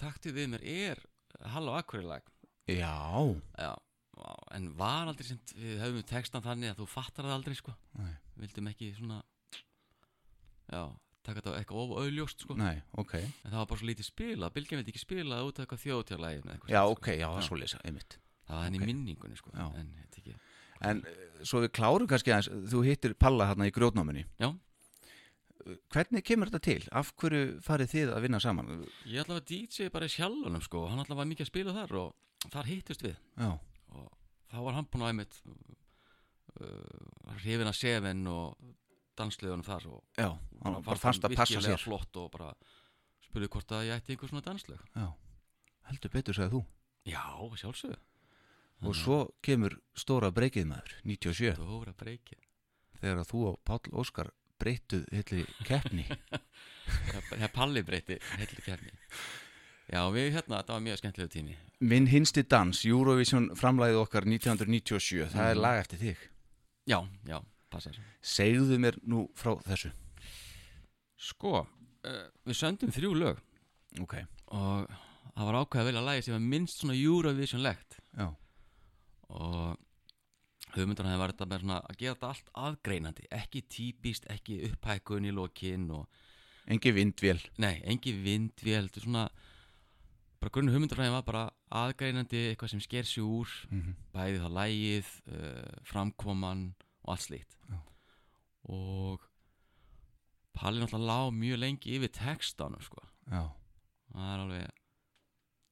taktið við mér er Halló Akureyri lag Já, Já, en var aldrei sem við höfum textan þannig að þú fattar það aldrei sko. Nei. Vildum ekki svona Já, taka þetta eitthvað of auðljóst sko. Nei, ok. En það var bara svo lítið spila, Bylgja vildi ekki spila út af eitthvað þjóðtjálægin Já, ok, já, það er svo leysa, einmitt. Það var henni ok. í minningunni sko Já. En En eh, svo við klárum kannski aðeins Þú hittir Palla hérna í grjótnáminni Já. Hvernig kemur þetta til? Af hverju farið þið að vinna saman? Ég ætla að DJ bara í sjálfunum sko Hann ætla var mikið að spila þar og þar hittust við. Já, og þá var hann búinn að einmitt uh, hrifin að seven og dansliðunum þar og já, hann bara fannst að passa sér. flott og bara spurði hvort að ég ætti einhver svona danslög Já, heldur betur sagði þú? Já, sjálfsögðu. Og svo kemur stóra breykið maður 97, Stóra breykið þegar að þú og Páll Óskar breyttuð hilli keppni. Það palli breyti heilli kefni Já, við hérna, þetta var mjög skemmtilegu tími. Minn hinsti dans, Eurovision framlæðið okkar 1997, það er Mhm. lag eftir þig. Já, já, passar. Segðu mér nú frá þessu. Sko, uh, við söndum þrjú lög. Ok, og það var ákveð að velja lagi sem var minnst svona Eurovision-legt. Já, og hugmyndan hefði verið þetta með svona að gera þetta allt aðgreinandi ekki típist, ekki upphækun í lokin og engi vindvél. Nei, engi vindvél þetta er svona bara grunn hugmyndarfræðin var bara aðgreinandi eitthvað sem sker sig úr mm bæði það lægið, uh, framkoman og allt slíkt. Já. og Palli náttúrulega lá mjög lengi yfir textanum sko, Já, það er alveg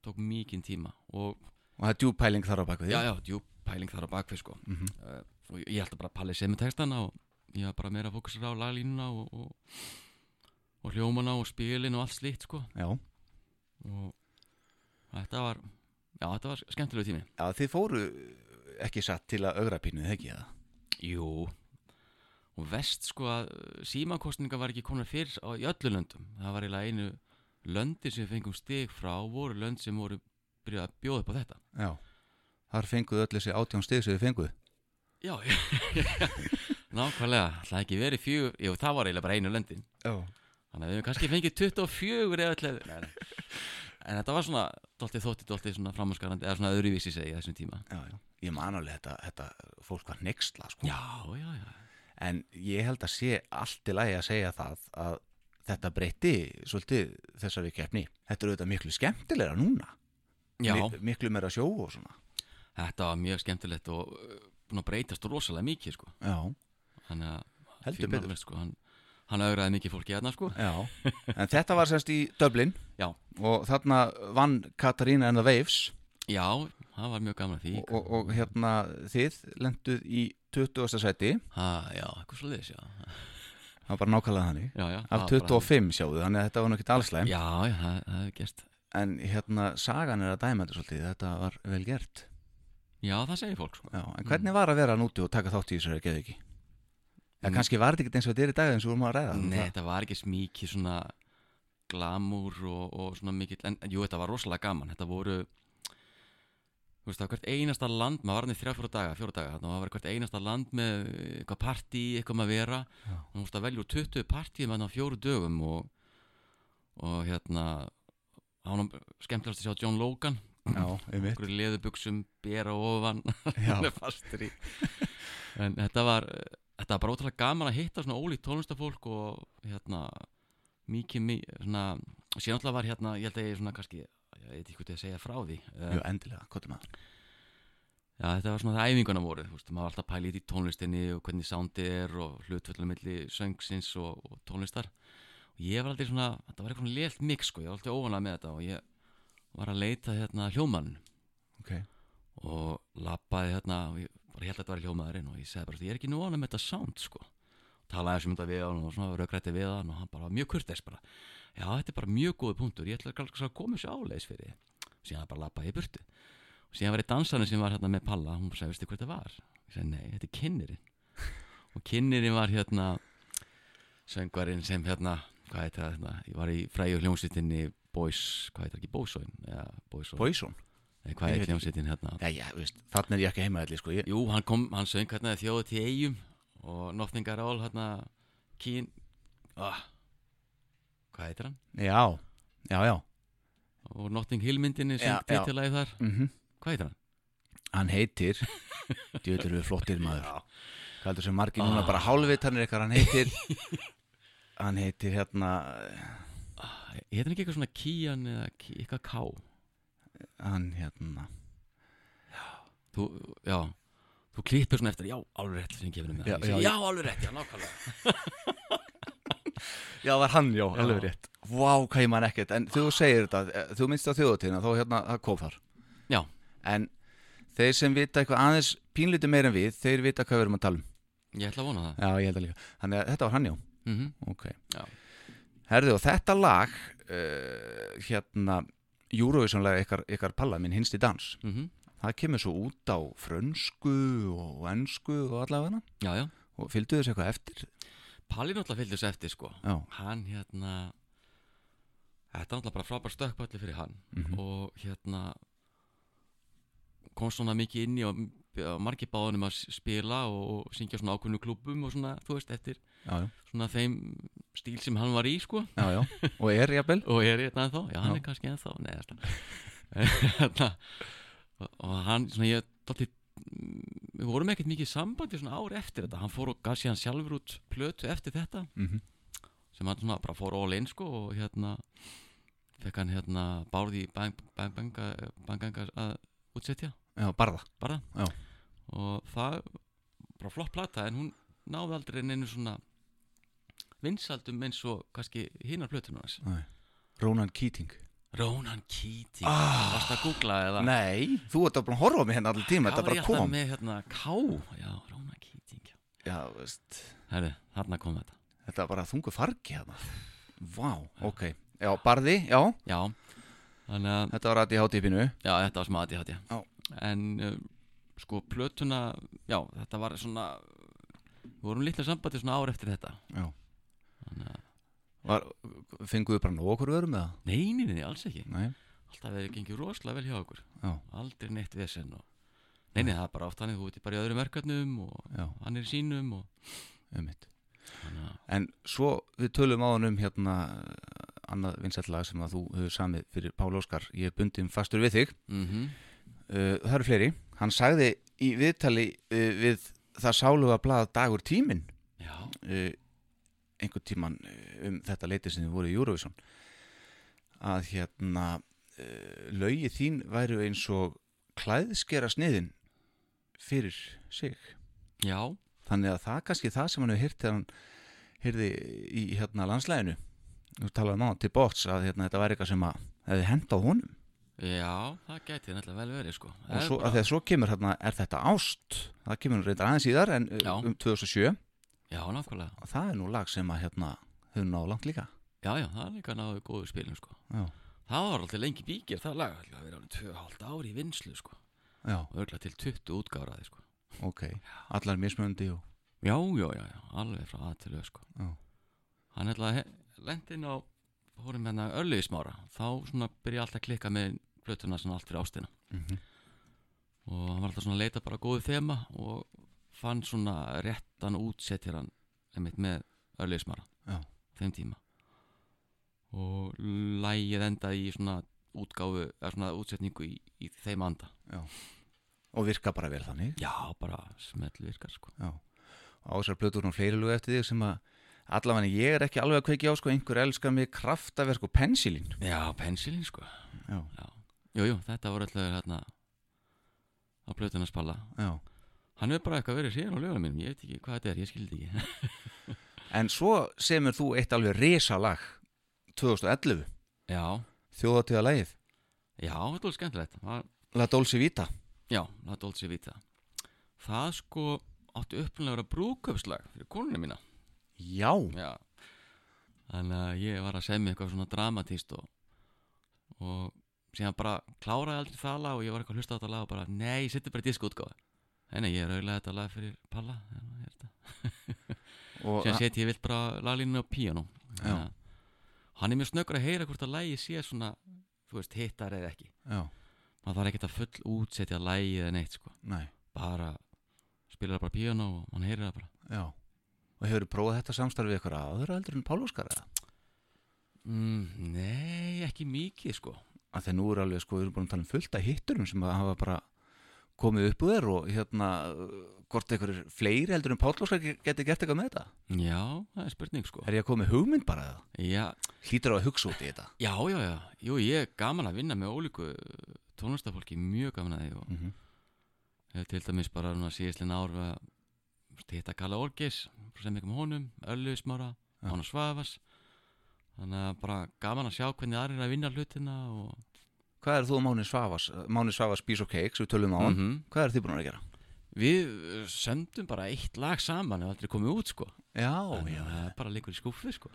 tók mikinn tíma og og það er djúpæling þar á því já, já, djúp pæling þar á bakvið sko. Mhm. uh, og ég að bara Palli sem með textana og ég var bara meira að fókusera á laglínuna og, og, og hljómana og spilin og allt slíkt sko. Já, og þetta var já, þetta var skemmtilegu tími. Já þið fóru ekki satt til að augra pínu, þegar ekki það? Jú. Og vest sko að símakostninga var ekki konar fyrr á, í öllu löndum. Það var eiginlega einu löndi sem fengum stig frá voru lönd sem voru byrjað að bjóða upp á þetta. Já Þar fenguðu öll þessi átján stig sem þið fenguðu Já, nákvæmlega. Það ekki verið fjögur, jú það var eiginlega bara einu löndin. Já. Þannig að við hefum kannski fengið 24 eða nei. En þetta var svona Dóltið þóttið, dóltið svona framhanskarandi Eða svona öðruvísi segi þessum tíma. Já, já. Ég man alveg þetta, þetta fólk var nexla sko. Já, já, já. En ég held að sé allt í lagi að segja það að þetta breytti svolítið þessari keppni. Þetta er auðvitað miklu skemmtilegra núna. Já, Mi- miklu meira sjó og svona. Þetta var mjög skemmtilegt og uh, búin að breytast rosalega mikið sko Já, Þannig að alveg, sko, hann, hann augraði mikið fólki hérna sko já. En þetta var semst í Dublin Já, og þarna vann Katarína and the Waves já, það var mjög gaman að því og, og, og hérna þið lenduð í 20. seti. ha, Já, eitthvað svo leiðis, já Það var bara nákvæmlega þannig. Já, já Af það var bara 25 sjáðu, þannig að þetta var nokkið allslæm. Já, já, það, það hefði gerst En hérna sagan er að dæma þetta svolítið, þetta var vel gert. Já, það segir fólk sko Já, en hvernig var að vera núti og taka þátt í þessari geðu ekki? Já, Mm. kannski var þetta ekki eins og þetta er í dag eins og við erum að ræða um Nei, það. þetta var ekki smíki svona glamúr og, og svona mikill en, en jú, þetta var rosalega gaman þetta voru þú veist, það var hvert einasta land maður var hann í þrjá fjóra daga, fjóra daga þannig að það var hvert einasta land með eitthvað partí, eitthvað með að vera Já. og þú veist að velja úr 20 partíum hann á fjóru dögum og, og hérna hann skemmtilegast að sjá John Logan. Okkur leðubuxum, bera ofan er fastur í. En þetta var þetta var bara ótrúlega gaman að hitta svona ólíkt tónlistafólk og hérna mikið, mikið svona síðan alltaf var hérna, ég held að ég svona kannski ég veit ekki hvað ég að segja frá því Jú, uh, endilega, hvað er maður? já, þetta var svona það æfinguna voru þú veist, maður var alltaf að pæla í tónlistinni og hvernig soundið er og hlutföllum milli söngsins og, og tónlistar. Og ég var aldrei svona, þetta var eitthvað lélt mix sko, ég var alltaf óvanlega með þetta og ég var að leita hérna hljómann Ok, og lappaði hérna og ég bara held að þetta var hljómaðurinn og ég segði bara, ég er ekki nú ánum með þetta sound sko. Talaði eins um þetta við hann og svona raugrætti við hann og hann bara var mjög kurteis bara. Já, þetta er bara mjög góði punktur, ég ætla að koma þessu áleiðis fyrir og síðan bara lappaði ég burtu. Og síðan var ég dansanum sem var hérna með Palla hún sagði, veistu hvað þetta var? ég sagði, nei, þetta er kynnirinn. Og kynnirinn var hérna söngvarinn sem hérna hvað heit það, hérna, ég var í hljómsveitinni Boys, hvað heit það ekki, Nei, Ég hvað ekki. hljómsveitin hérna? Já, já, þarna er ég ekki heima allir, sko. Ég, Jú, hann kom, hann söng hérna þjóðu til eigum og Nothing at all hérna Kín ah, Hvað heitir hann? Já, já, já. Og Notting Hill myndinni Já, söng já. titillæði þar. Mm Hvað heitir hann? Hann heitir Djöður við flottir maður. Hvað heldur sem margir núna Ah. bara hálfvitanir eitthvað Hann heitir Hann heitir hérna Heitir ekki eitthvað svona Kían eða eitthvað Ká? Hann hérna. Þú, já. Þú klippir svona eftir, já, alveg rétt sem ég gefur Já, Ég segi, já, já, alveg rétt, já, nákvæmlega. Já, var hann, já, Já. alveg rétt. Vá, hvað ég man ekkert, en þú segir þetta eh, Þú minnst á þjóðutíðina, þá hérna, það kom þar. Já, En þeir sem vita eitthvað aðeins pínlítið meir en við Þeir vita hvað við erum að tala um. Ég ætla að vona það. Já, ég held að líka. Þannig að þetta var hann, já. Mm Ok. Já. Herðu, og þetta lag uh, Hérna Eurovision-lag ykkar, ykkar palla, minn hinsti dans -hmm. Það kemur svo út á frönsku og ensku og allavega. Já, já. Og fylgdu þessu eitthvað eftir? Palli náttúrulega fylgdi þessu eftir, sko. Já, Hann, hérna Þetta er náttúrulega bara frábær stökkpalli fyrir hann. Mhm. og hérna kom svona mikið inn í og og margir báðunum að spila og, og syngja svona ákveðnu klúbum og svona, þú veist, eftir já, svona þeim stíl sem hann var í, sko. Já, já. Og er jafnvel? Og er hérna ennþá, já, hann Já. er kannski ennþá nei, þetta hérna, og, og hann, svona ég dálítið, mm, við vorum ekkert mikið í sambandi svona ár eftir þetta, hann fór og gaf hann sjálfur út plötu eftir þetta mm sem hann svona bara fór all in sko og hérna fekk hann hérna bárði bang, bang, bang, bang, bang að útsetja. Já, barða. Bara Já. og það bara flott plata en hún náði aldrei neinu svona vinsaldum eins og kannski hinnar plötunar hans. Nei. Ronan Keating. Ronan Keating. Ah. Varst að googla eða? Nei, þú ert að horfa mig hérna allir tíma, þetta Hvað var ég alltaf með hérna K. Já, Ronan Keating já. Já, veist, Herri, þarna kom þetta. Þetta er bara þungu fargi hérna. Vá, ok. Já, barði, já, Já, að þetta var aðið hátífinu Já, þetta var smá aðið Já. En uh, sko, plötuna Já, þetta var svona Við vorum litla sambandi svona ár eftir þetta. Já. Þannig að var, Fenguðu bara nóg okkur örum eða? Nei, nei, nei, alls ekki. Nei, Alltaf hefur gengið rosalega vel hjá okkur. Já, Aldrei neitt vesen og... Nei, nei, það er bara oft þannig Þú ert bara í öðrum verkefnum og já, hann er í sínum og... um mitt En svo við tölum á hann um hérna annað vinsætlag sem að þú hefur samið fyrir Pál Óskar. Ég er bundin fastur við þig. Mm uh, Það eru fleiri. Hann sagði í viðtali uh, við það sáluga blað dagur tíminn. Já, uh, einhvern tíman um þetta leiti sem þið voru í Eurovision. Að hérna uh, lögi þín væru eins og klæðskera sniðin fyrir sig. Já, þannig að það kannski það sem hann hefur hýrt þegar hann hýrði í hérna landslæginu þú talaði um á til bots að hérna, þetta væri eitthvað sem að hefði hent á honum. Já, það gæti náttúrulega vel verið sko. Og svo, að þegar svo kemur hérna er þetta ást? Það kemur reyndar aðeins síðar en uh, Já. um 2007 Já, nákvæmlega. Og það er nú lag sem að hérna hefur náð langt líka. Já, já, það er líka náðu góðu spilum sko. Já, Það var alltaf lengi bíkir, það lag. Það verið alveg 2,5 ári í vinslu sko. Já, og örgulega til 20 útgáraði sko. Ok. Allar mismöndi og Já, já, já, já, alveg frá að til öð sko. Já. Hann hefði að lendi inn á fórum hérna örlugismára þá svona byrja alltaf að klikka með plötuna svona allt fyrir ástina. Mhm. og hann var alltaf svona að leita bara góðu þema og fann svona réttan útsettir hann einmitt með örlugismára Já. þeim tíma. Og lægið endaði í svona útgáfu, eða svona útsetningu í, í þeim anda. Og virka bara vel þannig. Já, bara smell virkar sko. Já. og á þessar plötur og fleiri lög eftir þig sem að allavega ég er ekki alveg að kveiki á sko einhver elskar mig kraftaverk og pensilín Já, pensilin sko. Já, Jú, þetta voru alltaf hérna á plötuna spalla. Já. Hann hefur bara eitthvað verið síðan á lögunum mínum. Ég veit ekki hvað þetta er, ég skildi ekki. En svo semur þú eitt alveg risa lag 2011 Já, þjóðatíða lagið já, þetta var skemmtilegt. Það- La Dolce Vita. Já, er Dolce Vita. Það sko átti upplulega að vera brúköpslag fyrir konuna mína já, Já. Þannig að ég var að semja eitthvað svona dramatíst og, og síðan bara kláraði aldrei það lag og ég var eitthvað að hlusta á þetta lag og bara nei, ég seti bara í diskútgáðu Nei, nei, ég er auðvitað þetta lag fyrir Palla síðan seti ég vilt bara laglínu á píanó. Já. hann er mjög snöggur að heyra hvort að lægi sé svona þú veist, hittar eða ekki. Já, maður þarf ekkert að full útsetja lægi eða neitt sko. bara spila bara píanó og hann heyrir það bara. Já og hefur prófað þetta samstarfið ykkur aðra heldur en Pál Óskar eða? mm, nei, ekki mikið sko að þeir nú eru alveg sko, við erum búin að tala um fullt af hitturum sem hafa bara komið upp úr þér og hérna hvort einhverjir fleiri heldur en Páll Óskar geti gert eitthvað með þetta já, það er spurning sko er ég að koma með hugmynd bara eða? já, hlýtur á að hugsa út í þetta já, já, já, jú, ég er gaman að vinna með ólíku tónlistafólki, mjög gaman að því og mm -hmm. til dæmis bara núna síðislega ár við að hitta Kalla Orgis sem ekki með honum, Öllu Smára Já. Ána Svavas þannig að bara gaman að sjá hvernig aðrir er að vinna hlutina og hvað er þú og Máni Svavas Máni Svavas Piece of Cakes, við tölum á hann. Mhm. hvað er þið búin að gera? við uh, sendum bara eitt lag saman ef aldrei komið út sko. Já, já, það er bara leikur í skúffi sko.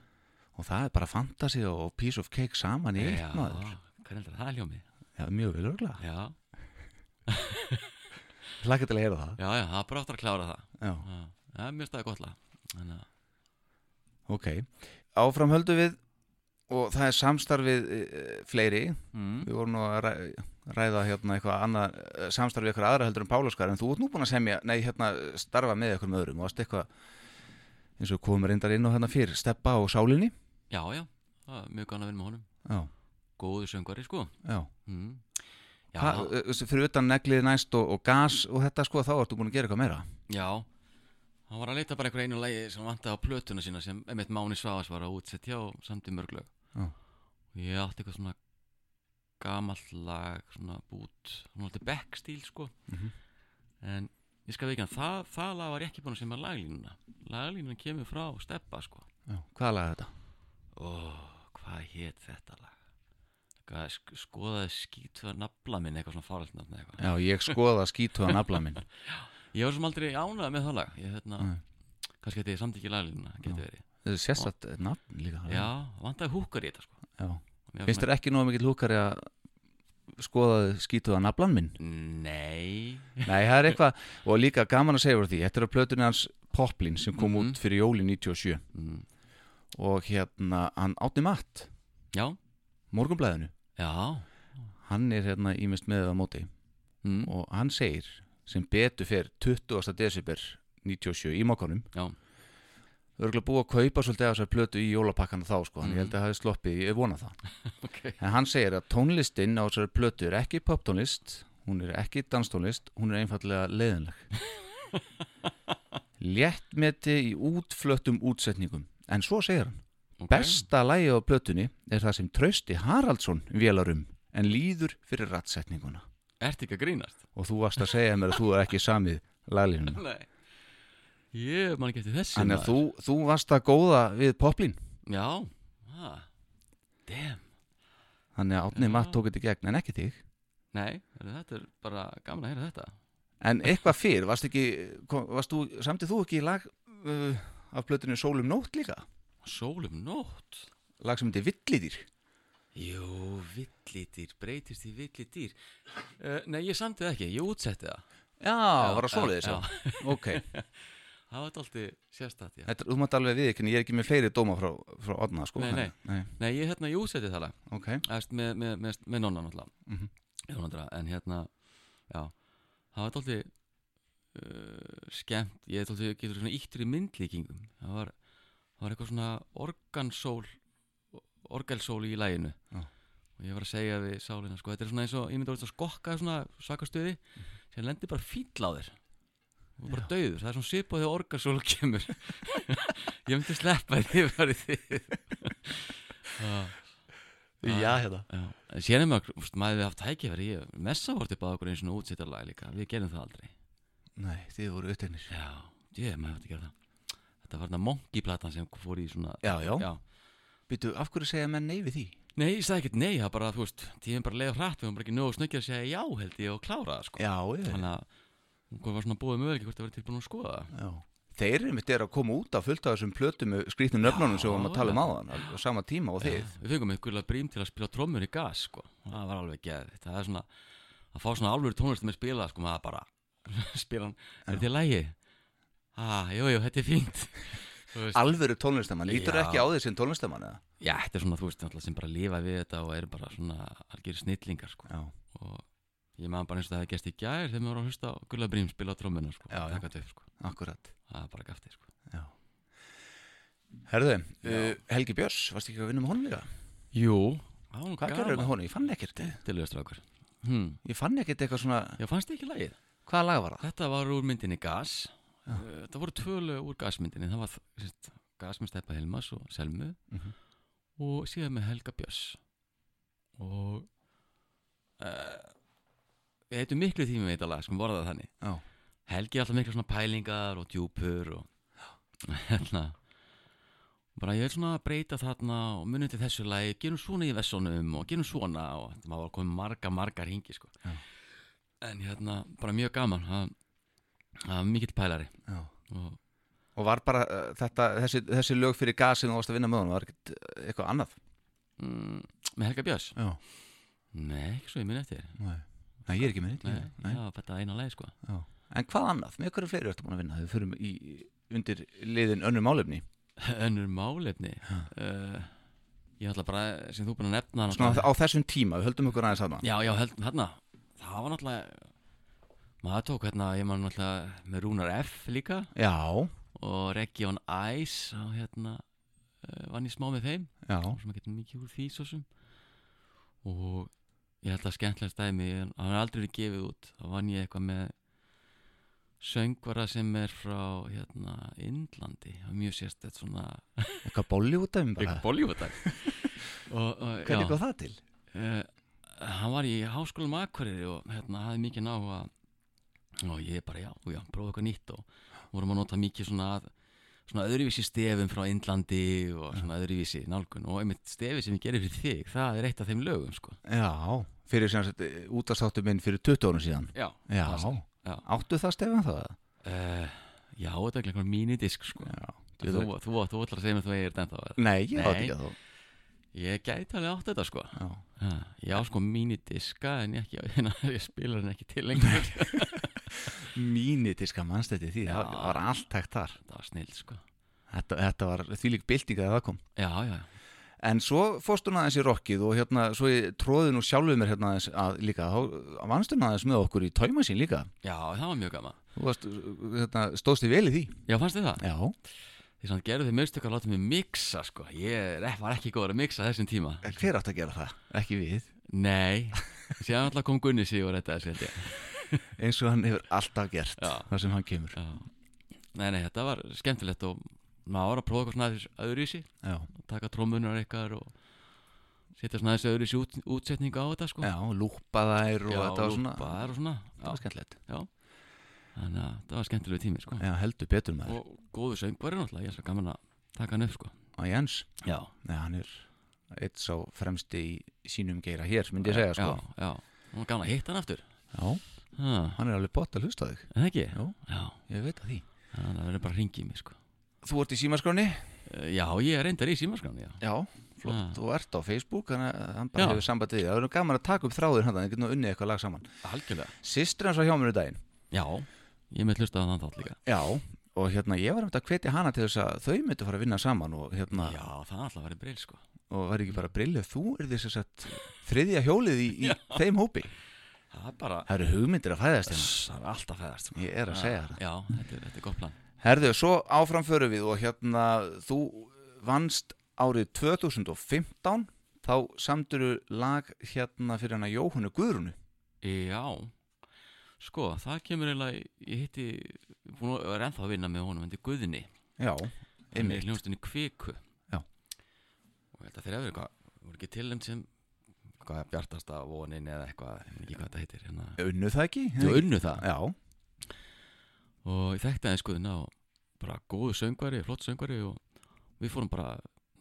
Og það er bara Fantasy og Piece of Cake saman í eitt maður. hvernig heldur það hljómið já, mjög vel örgla, já, hlakka til að heyra það. Já, já, það er bara áttur að klára það. Já, Já, það er mjög staði gott lag. Ok áfram höldum við og það er samstarfið e, fleiri. Mm. við vorum nú að ræ, ræða hérna eitthvað annað eh, samstarf við eitthvað aðra heldur en Pálaskar en þú ert nú búin að semja, nei hérna starfa með eitthvað með öðrum. Og varst eitthvað eins og komum reyndar inn á hérna fyrir steppa og sálinni? Já, já, það er mjög gana að vinna með honum. Já, góðu söngvari sko. Já, mm. Fyrir utan neglið næst og, og gas og þetta sko þá ertu búin að gera eitthvað meira? Já, hann var að leita bara einhver einu lægi sem vantaði á plötuna sína sem emitt Máni Svavas var að útsetja og samt í mörglög Já. og ég átti eitthvað svona gamall lag svona bút, svona alltaf backstíl sko. Mhm. en ég skal veikja það, það lag var ég ekki búin að sem að laglínuna. Laglínuna kemur frá steppa sko. Já, hvaða lag er þetta? Ó, hvað hétt þetta lag? Hvað, skoðaði skítuða nafla minn eitthvað svona fáralt nafn eða eitthvað. Já, ég skoða skítuða nafla minn. Ég var sem aldrei ánægð með það lag. Ég hérna, kannski þetta ég samt ekki verið. Þetta er sérstætt nafn líka Já, vantaði húkar í þetta sko. Finnst þér ekki nóg mikill húkari að skoða skítuða naflan minn? Nei. Nei, það er eitthvað og líka gaman að segja frá því Þetta er á plötunni hans Poplin sem kom Mhm. út fyrir jóli 97 mm. og hérna hann Átni Matt. Já, morgunblæðinu, já. Hann er hérna ímest með á móti. Mm. og hann segir sem betur fyrir 20. desember 97 í mokkanum Já, örgulega búið að kaupa svolítið af þessar plötu í jólapakkana þá sko, hann Mhm. ég held að það hefði sloppið, ég vona það. Ok. En hann segir að tónlistin á þessari plötu er ekki poptónlist hún er ekki danstónlist, hún er einfallega leiðinleg. Léttmeti í útflöttum útsetningum. En svo segir hann okay. Besta lægi á plötunni er það sem Trausti Haraldsson vélarum en líður fyrir rattsetninguna. Ertu ekki að grínast? Og þú varst að segja mér að þú er ekki samið laglínuna. Nei Ég man ekki eftir þessi Þannig að maður. þú, þú varst að góða við poplin. Já, ah, damn Þannig að Átni Já. Matt tók þetta í gegn en ekki þig. Nei, þetta er bara gaman að heyra þetta En eitthvað fyrr, varst varst þú, samtið þú ekki lag uh, af plötunni Sólum Nótt líka? Sólum nótt Lag sem heitir Villidýr. Jú, villidýr, breytist í villidýr uh, Nei, ég samti það ekki, ég útsetti það Já, var það svoleiðis já, já. Ok, Það var alltaf sérstætt, þú mátt alveg við ekki, ég er ekki með fleiri dóma frá, frá Odna, sko. Nei, nei. nei. Nei, ég, hérna, ég útsetti það lag Ok, Æst, með, með, með, með nonna náttúrulega Mhm. Jónandra, En hérna, já Það var alltaf uh, skemmt Ég er alltaf getur svona íttur í myndlíkingum Það var, það var eitthvað svona organsól orgelsól í læginu Já. og ég var að segja við sálina sko, þetta er svona eins og, ég myndi að skokka svona svakastuði sem lendir bara fíll á þér. Og bara dauður, það er svona svipað þegar organsól kemur. Ég myndi sleppa því var í þið já, hérna. Já, en síðan er úst, maður við haft tækifæri ég, messa voru til báða okkur einu svona útsittarlag líka. Við gerum það aldrei. Nei, þið voru upptegnir. já, ég, maður hefði að gera það þetta var þarna monkey-platan sem fór í svona Já, já. já. Býtu, af hverju segja menn nei við því? nei, ég sagði ekkert nei, það bara, þú veist tíðin bara leiða hratt, við höfum bara ekki nógu snöggið að segja já held ég og klára það, sko Já, ég þannig að hún var svona búið möguleik hvort það verið tilbúin að skoða það. Þeir eru mitt er að koma út af fullt af þessum plötum með skrýtnum nöfnunum sem við varum að tala um já. áðan á sama tíma og þið. Við fengum eitthvað brím til að spila trommur í gas sko. það var alveg geð það er svona, að fá svona alvöru tónlist með spila sko, maður bara spila hann, er þetta í lægi? Ah, jú, jú, þetta er fínt Alvöru tónlistamann, lítur Já. ekki á því sem tónlistamann eða? já, þetta er svona, þú veist, sem bara lifa við þetta og eru bara svona algjör snillingar sko. Já. og ég maður bara eins og það hefði gæst í gær þegar maður var að hlusta á Gulla Brím spila á trommuna sko. Já, já. Taka upp, sko. Akkurat. það er bara gafti sko. Já. Herðu, uh, Helgi Björns, varst ekki að vinna með honum líka? jú, það var nú Hvað gerður með honum? Ég fann ekkert. Dilluðu strákur hm. Ég fann ekkert eitthvað svona, já, fannst þið ekki lagið? hvaða lag var það? Þetta var úr myndinni Gas Það voru tvölu úr gasmyndinni Það var sérst, Gas með Steppa Hilmas og Selmu Mhm. og síðan með Helga Björns og uh, við heitum miklu tími með þetta lag sem voru það þannig Já. Helgi er alltaf miklu svona pælingar og djúpur og hérna bara ég vil svona breyta þarna og munið til þessu lagi, gerum svona í vessónum og gerum svona og maður var komið marga, margar hingi sko. Já. en hérna, bara mjög gaman það það var mikill pælari og Og var bara uh, þetta, þessi, þessi lög fyrir gas sem þú varst að vinna með honum, var uh, eitthvað annað? mm, með Helga Björns nei, ekki svo ég minn eftir Nei. Nei, ég er ekki nei, Nei. já, þetta er eina leið sko Já. En hvað annað? Með hverju fleiri ertu búin að vinna? Þau fyrir í, undir liðin önnur málefni. önnur málefni uh, ég ætla bara, sem þú búin að nefna Svona á þessum tíma, við höldum okkur aðeins aðna. Já, já, held, þarna Það var náttúrulega Maður tók hérna, ég man náttúrulega með Rúnar F líka. Já, og Region Ice og hérna uh, vann ég smá með þeim. Já, sem að geta mikið úr því svo sem. Og ég held að skemmtilega stæmi hann er aldrei verið gefið út. Þá vann ég eitthvað með söngvara sem er frá hérna var mjög sérst þetta svona. Eitthvað Bollywoodum bara. Og, og Hvernig góð það til? uh, hann var í háskólum Akureyri og hérna hafði mikið ná að og ég bara já, já, prófa eitthvað nýtt og vorum að nota mikið svona svona öðruvísi stefum frá Indlandi og svona öðruvísi nálgun og einmitt stefi sem ég gerir fyrir þig það er eitt af þeim lögum sko. Já, fyrir sem sagt útastáttu minn fyrir 20 árum síðan. Já, Já, það- já. áttu það stefan það? Uh, já, þetta er einhvern mínidisk sko. Já, Þú, þú, þú, þú ætlar að segja mér þú eigir þetta Nei, ég átti ekki að þá Ég gæti alveg átt þetta sko. Já. ha, Ég á sko mínidiska en ég, ekki, hérna, ég spilar hann ekki til lengur Mínitiska mannstætti því, það var allt hægt þar Það var snill sko Þetta, þetta var þvílík bylting að það kom Já, já, En svo fórst hún aðeins í rockið og hérna, svo ég tróði nú sjálfuð mér hérna aðeins að líka, þá vannst hún aðeins með okkur í tóimasín líka. já, það var mjög varst, hérna, stóðst þið vel í því. Já, fannst þið það? Já. Því samt gerðu þið mistök að láta mig mixa sko Ég er- var ekki góður að mixa þessum tíma En hver átt að gera það? Ekki við. Nei, síðan alltaf kom Gunni sig og ég Eins og hann hefur alltaf gert Já. það sem hann kemur. Nei, nei, þetta var skemmtilegt og maður var að prófa eitthvað svona aðeins öðruvísi. Já. taka trómunar ykkar og setja svona þessi öðruvísi út, útsetningu á þetta sko. Já, lúpa þær og Já, þetta var svona, og svona. Það var skemmtilegt. já. Þannig að það var skemmtilegu tími sko. Já, heldur betur maður. Og góðu söngvari náttúrulega, ég er svo gaman að taka hann upp sko. Og Jens, Já, nei, hann er eitt sá fremsti í sínum geira hér, myndi ég segja, sko. Já, já, og gaman að hitta hann aftur. Já, ha, hann er alveg bótt að hlusta þig. En það ekki? Jú. Já, Ég veit að því. þannig að það verður bara að ringi mig sko Þú ert í símaskráni? Eh, Já, ég er reyndar í símaskráni, já Já, flott, Ah. þú ert á Facebook þannig að hann bara Já. hefur samband við þig. það er nú gaman að taka upp þráður hann, það getur nú unnið eitthvað lag saman Algjörlega Sistri hans var hjá mér í daginn Já, ég með hlusta að hann þátt líka Já, og hérna ég var um þetta að hvetja hana til þess að þau myndu fara að vinna saman og hérna, Já, það er alltaf verið brill sko og var ekki bara brillið þú er þess að þriðja hjólið í, í þeim hópi Það er bara Það eru hugmyndir að fæðast hérna. Það er alltaf fæðast sko. Ég er að segja það. Já, þetta er, þetta er gott plan. Herðu, svo áfram förum við og hérna þú vannst árið 2015 þá samduru lag hérna fyrir hana Jóhannu Guðrunu Já, sko, það kemur eiginlega Ég hitti, búin að er ennþá að vinna með honum Þetta er Guðni. Já, einmitt. hljónstunni Kviku. Já. Og þetta þeir hefur eitthvað voru ekki tilnæmt sem hvað bjartasta vonin eða eitthvað ég veit ekki hvað þetta heitir hérna. Unnu það ekki? Þú unnu það Já, og ég þekkti aðeins Guðna og bara góðu söngvari, flott söngvari og við fórum bara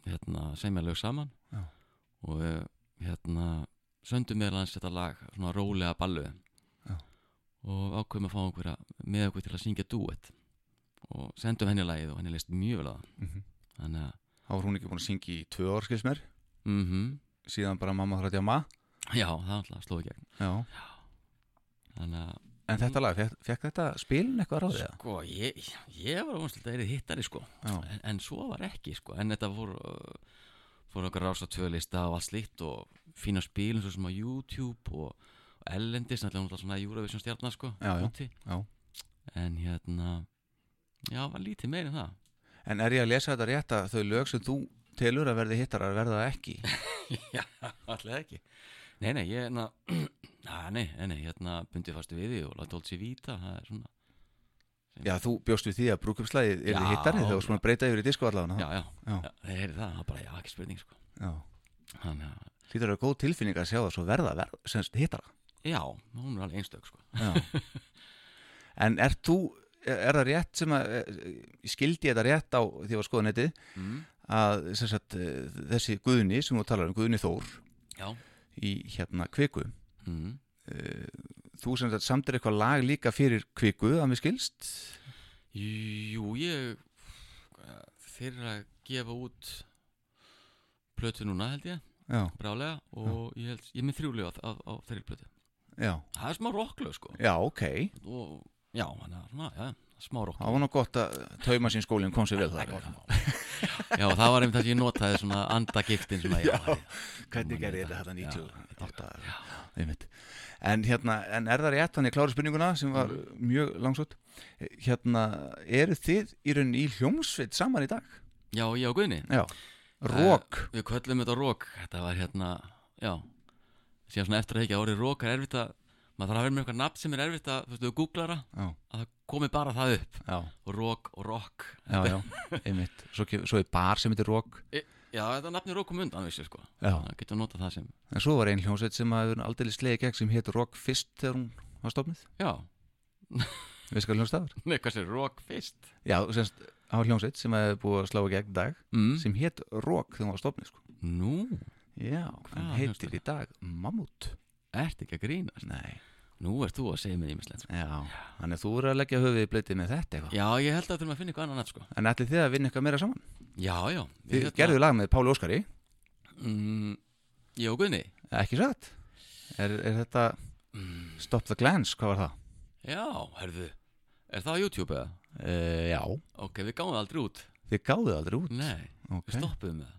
hérna, semja lög saman Já. og við hérna söndum meðal hans þetta lag svona rólega ballu Já. og ákveðum að fá einhverja með okkur til að syngja duett og sendum henni lagið og henni leist mjög vel að það Mhm. þannig að þá var hún ekki búin að syngja í tvö ár skilsmer mm síðan bara mamma þrætti að ma já, það alltaf slóði gegn. Já. þannig að En þetta lag, fekk, fekk þetta spilin eitthvað ráðið? sko, ég, ég var vonast að það er hittari sko. En, en svo var ekki sko. En þetta fór fór okkar rása tvö lista og allt slíkt og fína spilin svo sem á YouTube og, og ellendis náttúrulega svona Eurovision stjarnar sko Já, já, já. en hérna já, var lítið meir en það. En er ég að lesa þetta rétt að þau lög sem þú telur að verði hittarar verða ekki? já, allir ekki nei, nei, ég hérna na, nei, nei, nei, hérna bundi fastu við því og láta Dolce Vita, það er svona Já, þú bjóst við því að brúkupslæðið er þið hittari þegar þú svona breyta yfir í disko allavega já, já, Já. já, það er það, er bara, já, ekki spurning sko já. þannig að, að vera góð tilfinning að sjá það svo verða, verða semst hittara já, hún er alveg einstök sko En er þú, er, það rétt sem að eh, skildi ég þetta rétt á því að skoða netið mm. Að sagt, eh, þessi Guðni sem þú talar um, Guðni Þór já, í hérna kviku mm. þú sem sagt samtir eitthvað lag líka fyrir kviku að mér skilst? Jú, ég þeir eru að gefa út plötu núna held ég, Já, brálega og ég held, ég er með þrjúlega á, þeirri plötu. Já, það er smá rocklög sko. Já, ok. Og já, hann er svona, já, smá rock Það var nú gott að tauma sín skólinn kom sér vel þar já, það var einmitt það sem ég notaði svona andagiftin sem að ég var Hvernig gerði þetta. þetta Já, 98 einmitt. En hérna, en er það rétt þannig klára spurninguna sem var mjög langsótt. Hérna, eru þið í rauninni í hljómsveit saman í dag? já, ég og Guðni. Já, Rók við köllum þetta rock, þetta var hérna já, síðan svona eftir að ekki árið rock er erfitt að maður þarf að vera með eitthvað nafn sem er erfitt að, þú veist, þú googlar það að það komi bara það upp. Já, og rock og rock. Já, já, einmitt. Svo, svo er bar sem heitir Rók E, Já, þetta nafni rock kom undan vissi sko. Það getur að nota það sem en svo var ein hljómsveit sem að aldrei slegið gegn sem hétt Rók fyrst þegar hún var stofnið Já, Veist hvað hljómsveit það var? nei, hvað sér rock fyrst Já, semst, á hljómsveit sem hefði búið að slá gegn dag mm. sem hétt Rock þegar hún var stofnið sko. Nú, Já, Ert ekki að grínast? Nei, Nú ert þú að segja mér ímislegt sko. já, þannig að þú eru að leggja höfuðið í blöytið með þetta eitthvað. Já, ég held að þurfum að finna eitthvað annan sko. En ætlið þið að vinna eitthvað meira saman? Já, já. Þið gerðu lag með Páli Óskari, mm, Jó, Guðni. Ekki satt? Er, er þetta mm, Stop the Glance, hvað var það? Já, herðu Er það á YouTube eða? Uh, já, Ok, við það aldrei út. Þið gáðuð aldrei út? Nei, Ok. við stoppuðum það.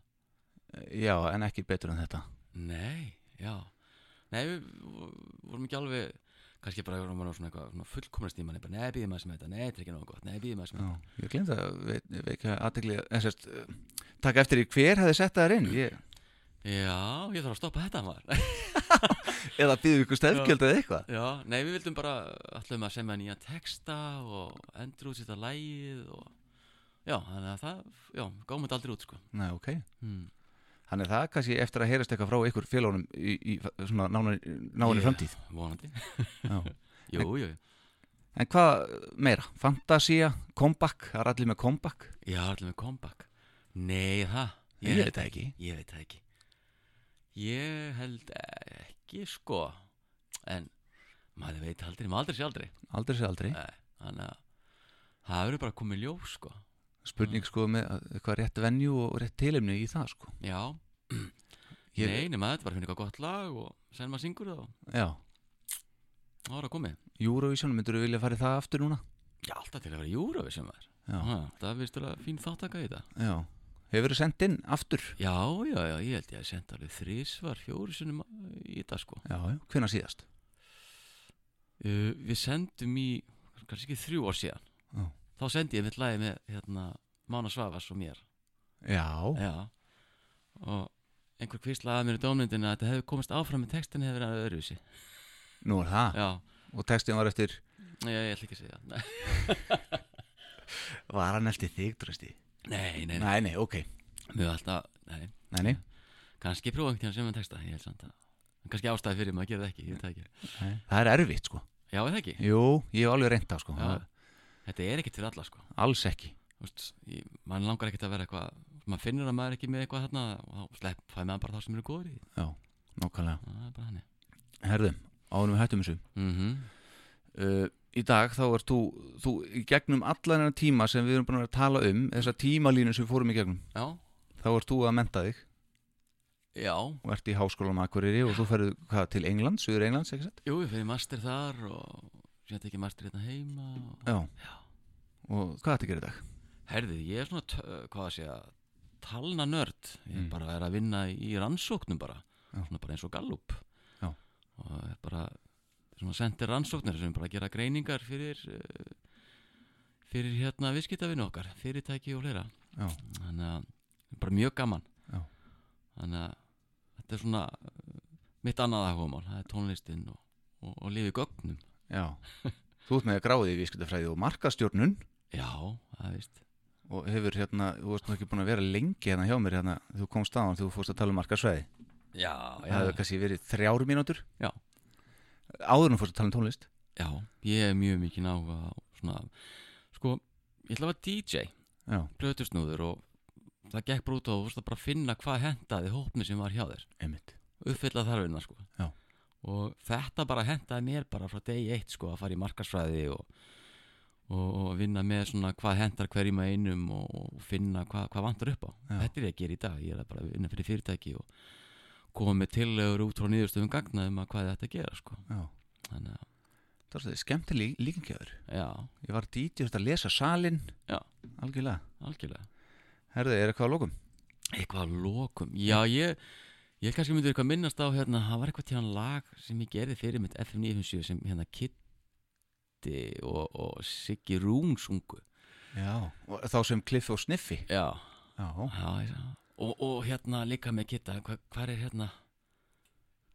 Já, en ekki betur en þetta. Nei, já Nei, við vorum ekki alveg kannski bara vorum við svona eitthvað svona fullkomnast í manni bara, nei, býðum maður sem þetta, nei, þetta er ekki náðu gott nei, býðum maður sem þetta ég glemt að ve- vekja aðtegli sérst, uh, taka eftir í hver hefði sett það inn ég, Já, ég þarf að stoppa þetta maður. Eða býðu ykkur stefgjöld eða eitthvað. Já, nei, við vildum bara allum að semja nýja texta og endur út þetta lægið og já, þannig að það já, gáum þetta aldrei út, sko. Nei, ok. Hmm. Þannig að það kannski eftir að heyrast eitthvað frá ykkur félagunum í, í svona Ég- framtíð. Vonandi, jú, jú, jú. En hvað meira? Fantasia, comeback, það er allir með comeback? Já, allir með comeback. Nei, það Ég veit það ekki. Ég veit það ekki. Ég held ekki sko. En maður veit aldrei, maður aldrei sé aldrei. Aldrei sé aldrei. Nei, Þannig að það verður bara komið ljós sko Spurning sko með að- eitthvað rétt venju og rétt tilefni í það sko. Já, Ég- nei, nema þetta bara finna eitthvað gott lag og sen maður syngur það. Og Já, þá er það komið. Eurovision, myndur þú vilja fara í það aftur núna? Já, alltaf til að vera Eurovision maður. Já, ha, Það er vistulega fín þáttaka í þetta já. Hefur verið sendt inn aftur? Já, já, já, ég held ég að senda alveg þrísvar, fjóri sinum í þetta sko. Já, já, hvenær síðast? uh, Við sendum í, kannski ekki þrjú ár síðan. Já. Þá sendi ég mitt lagi með hérna, Mána Svavas og mér. Já, Já. Og einhver kvíslaði að mér í dómyndinu að þetta hefði komist áfram með textin hefði verið öðruvísi. Nú er það? Já, Og textin var eftir, nei, ég ætla ekki að segja Nei, var hann eftir þig, trösti? nei, nei, nei. Nei, nei, ok. Mjög alltaf, nei. Nei, nei, Kannski prófa einhvern tíðan sem með texta Ég held samt að Kannski ástæði fyrir maður að gera það ekki, ég veit það ekki. Það er erfitt sko. Já, er það ekki? Jú, ég hef alveg reynt það sko. Já. Þetta er ekkert fyrir alla sko. Alls ekki. Þú veist, ég, Man langar ekkert að vera eitthvað maður finnur að maður er ekki með eitthvað þarna og þá slepp, fæ maður bara þá sem eru góður í. Já, það er hannig Herðum, ánum við hættum þessu. Mm uh, Í dag þá ert þú, þú gegnum allan þennan tíma sem við erum búin að tala um þessa tímalínu sem við fórum í gegnum Já, þá ert þú að menta þig. Já, og ert í háskólanum Akureyri og þú ferðu hvað, til England, Suður ekki sett? jú, ég fyrir master þar og síðan tekið master hérna heima og... Já. Og hvað að gera í dag? Herði, ég er svona, hvað að segja talna nörd, ég Mm. bara er að vinna í rannsóknum bara, Já. svona bara eins og Gallup Já. og er bara svona sendir rannsóknir sem bara gera greiningar fyrir eh, fyrir hérna viðskiptavinu okkar fyrirtæki og fleira Já, þannig að bara mjög gaman Já. þannig að þetta er svona eh, mitt annað áhugamál, það er tónlistin og, og, og lifi gögnum já Þú ert með að gráði í vískutafræði og markastjórnun já, það víst. Og hefur hérna, þú varst nú ekki búin að vera lengi hérna hjá mér hérna, þú komst á hann þú fórst að tala um markasvæði já, Það hefur kannski verið þrjár mínútur. Já. Áður en þú fórst að tala um tónlist. Já, ég er mjög mikið náhuga á svona, sko ég ætla að vera DJ, Já, blötusnúður og það gekk bara út á þú veist að bara finna hvað hentaði hópni sem var hjá þér. Einmitt. Uppfylla þarfina sko. Já. og þetta bara hentaði mér bara frá degi eitt sko að fara í markarsfræði og, og, vinna með svona hvað hentar hverjum að einum og, finna hvað, hvað vantar upp á. Já. þetta er ég að gera í dag, ég er að bara vinna fyrir fyrirtæki og koma með tillegur út frá nýðustöfum gagna um að hvað þetta að gera sko. Þannig að, það þetta skemmtileg líkingjöður já, Ég var dítið að lesa salin Já. Algjörlega. Algjörlega. Herðu, er eitthvað að lókum? eitthvað að lokum, já ég ég kannski myndi eitthvað minnast á hérna, það var eitthvað tíðan lag sem ég gerði fyrir mitt FM 957 sem hérna Kitty og, og Siggi Rún sungu. Já. Þá sem Cliff og Sniffi já, Já, já og, og hérna líka með Kitta hva, hvað er hérna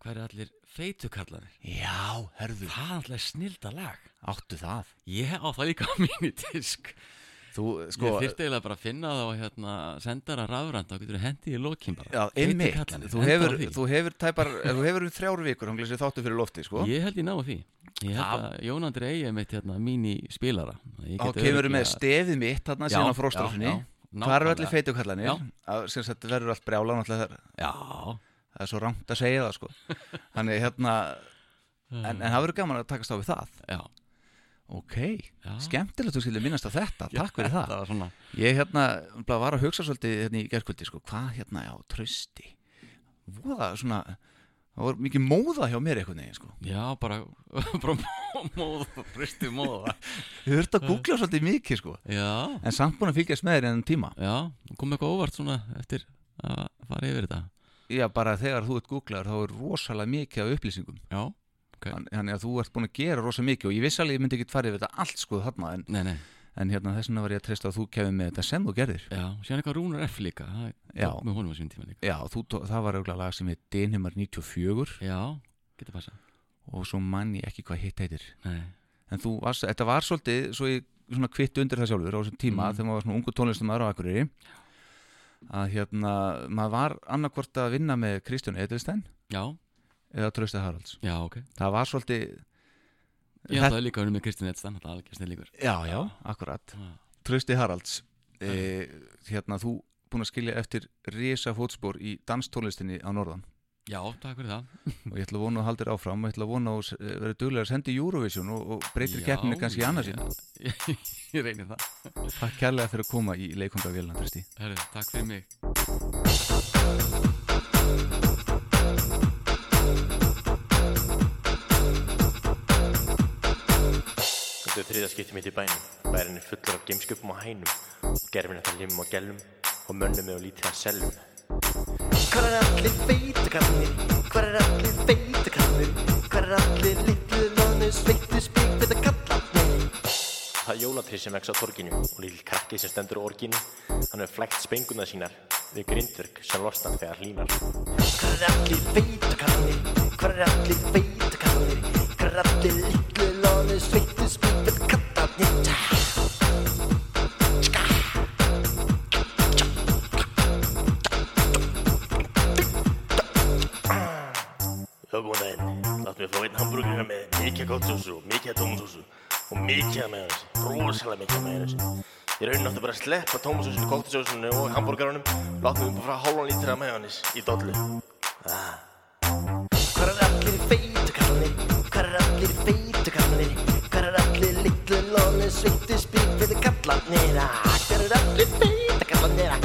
hvað er allir feitukallar Já herðu það er alltaf snilda lag. Áttu það? Ég á það líka á mínu disk Þú, sko, Ég þyrfti eiginlega bara að finna það og hérna, senda það rafrænt þá getur hendið í lokin bara. Já, einmitt, þú á hefur, þú hefur tæpar, þú hefur um þrjár vikur hann glesir þáttu fyrir lofti, sko. Ég held ég ná því. Ég held að Jón Andri eigi mitt hérna, mín í spilara get kemur örugglega- með stefið mitt Já, síðan á já, Hvar eru allir feitukallanir. Að- sem sagt verður allt brjála náttúrulega. Það Já, það er svo rangt að segja það sko. Þannig hérna En, en það verður gaman að takast á við það. Já, Ok, já. skemmtilegt þú skilur minnast á þetta Takk fyrir það. svona Ég hérna var að hugsa svolítið hérna í gerkvöldi sko, hvað hérna, já, trösti Voða svona Það var mikið móða hjá mér einhvern veginn sko. Já, bara, bara móða, fristu móða. Ég þurfti að googla svolítið mikið sko. Já, En samt búin að fylgjast með þér ennum tíma. Já, kom eitthvað óvart svona eftir að fara yfir þetta. Já, bara þegar þú ert googlaður þá er rosalega mikið af upplýsingum. Já, ok. Þann- Þannig að þú ert búin að gera rosa mikið og ég viss alveg ég myndi ekki fara yfir þetta allt sko þarna en, Nei, nei, en hérna þess vegna var ég að treysta að þú kefið með þetta sem þú gerðir. Já, síðan eitthvað Rúnar F líka Það tók með honum á sín tíma líka. Já, þú, það var auðvitað lag sem heit Dinhimar 94 Já, getur passa og svo mann ég ekki hvað hitt heitir. Nei, en þú varst, þetta var svolítið svo ég svona kvitt undir það sjálfur á þessum tíma Mm. þegar maður var svona ungu tónlistum aðra á Akureyri. Að hérna maður var annarkvort að vinna með Kristján Edelstein já, eða Trausti Haralds. Já, ok. Það var svolítið Ég ætlaði líka að vera með Kristinn Edstein Það er já, já, akkurat. Trausti Haralds e, hérna þú búin að skilja eftir risa fótspor í danstónlistinni á Norðan. Já, takk fyrir það. Og ég ætla að vona að haldir áfram og ég ætla að vona að þú verður duglega að senda í Eurovision og, og breytir Já, keppninu kannski í annars já. Ég, ég reynir það. Takk kærlega fyrir að koma í leikunda Vélanda Herru, takk fyrir mig Þetta er þriða skipti mitt í bænum. Bærin er fullur af gameskupum og hænum. Gerfin þetta limum og gælum og mönnum með og lítið að selum. Hvar er allir feitakarnir? Hvar er allir feitakarnir? Hvar er allir litlu lónu sveittu spík við að kalla Það er jólatrið sem vex á torginu og lítill krakki sem stendur á orginu. Hann hefur flækt spenguna sínar við grindverk sem losnar þegar hlínar. Hvar er allir feitakarnir? Hvar er allir feitakarnir? Hvar er allir litlu lónu sveittu við að mikið kottsósu og hambúrgarunum. Láttu mig bara hálfan lítra með hans í dollu. Hvar lónu sveittu spík við að kalla Hvar er allir feitakarnir? Hvar er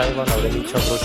lestaslissi í Tævan árið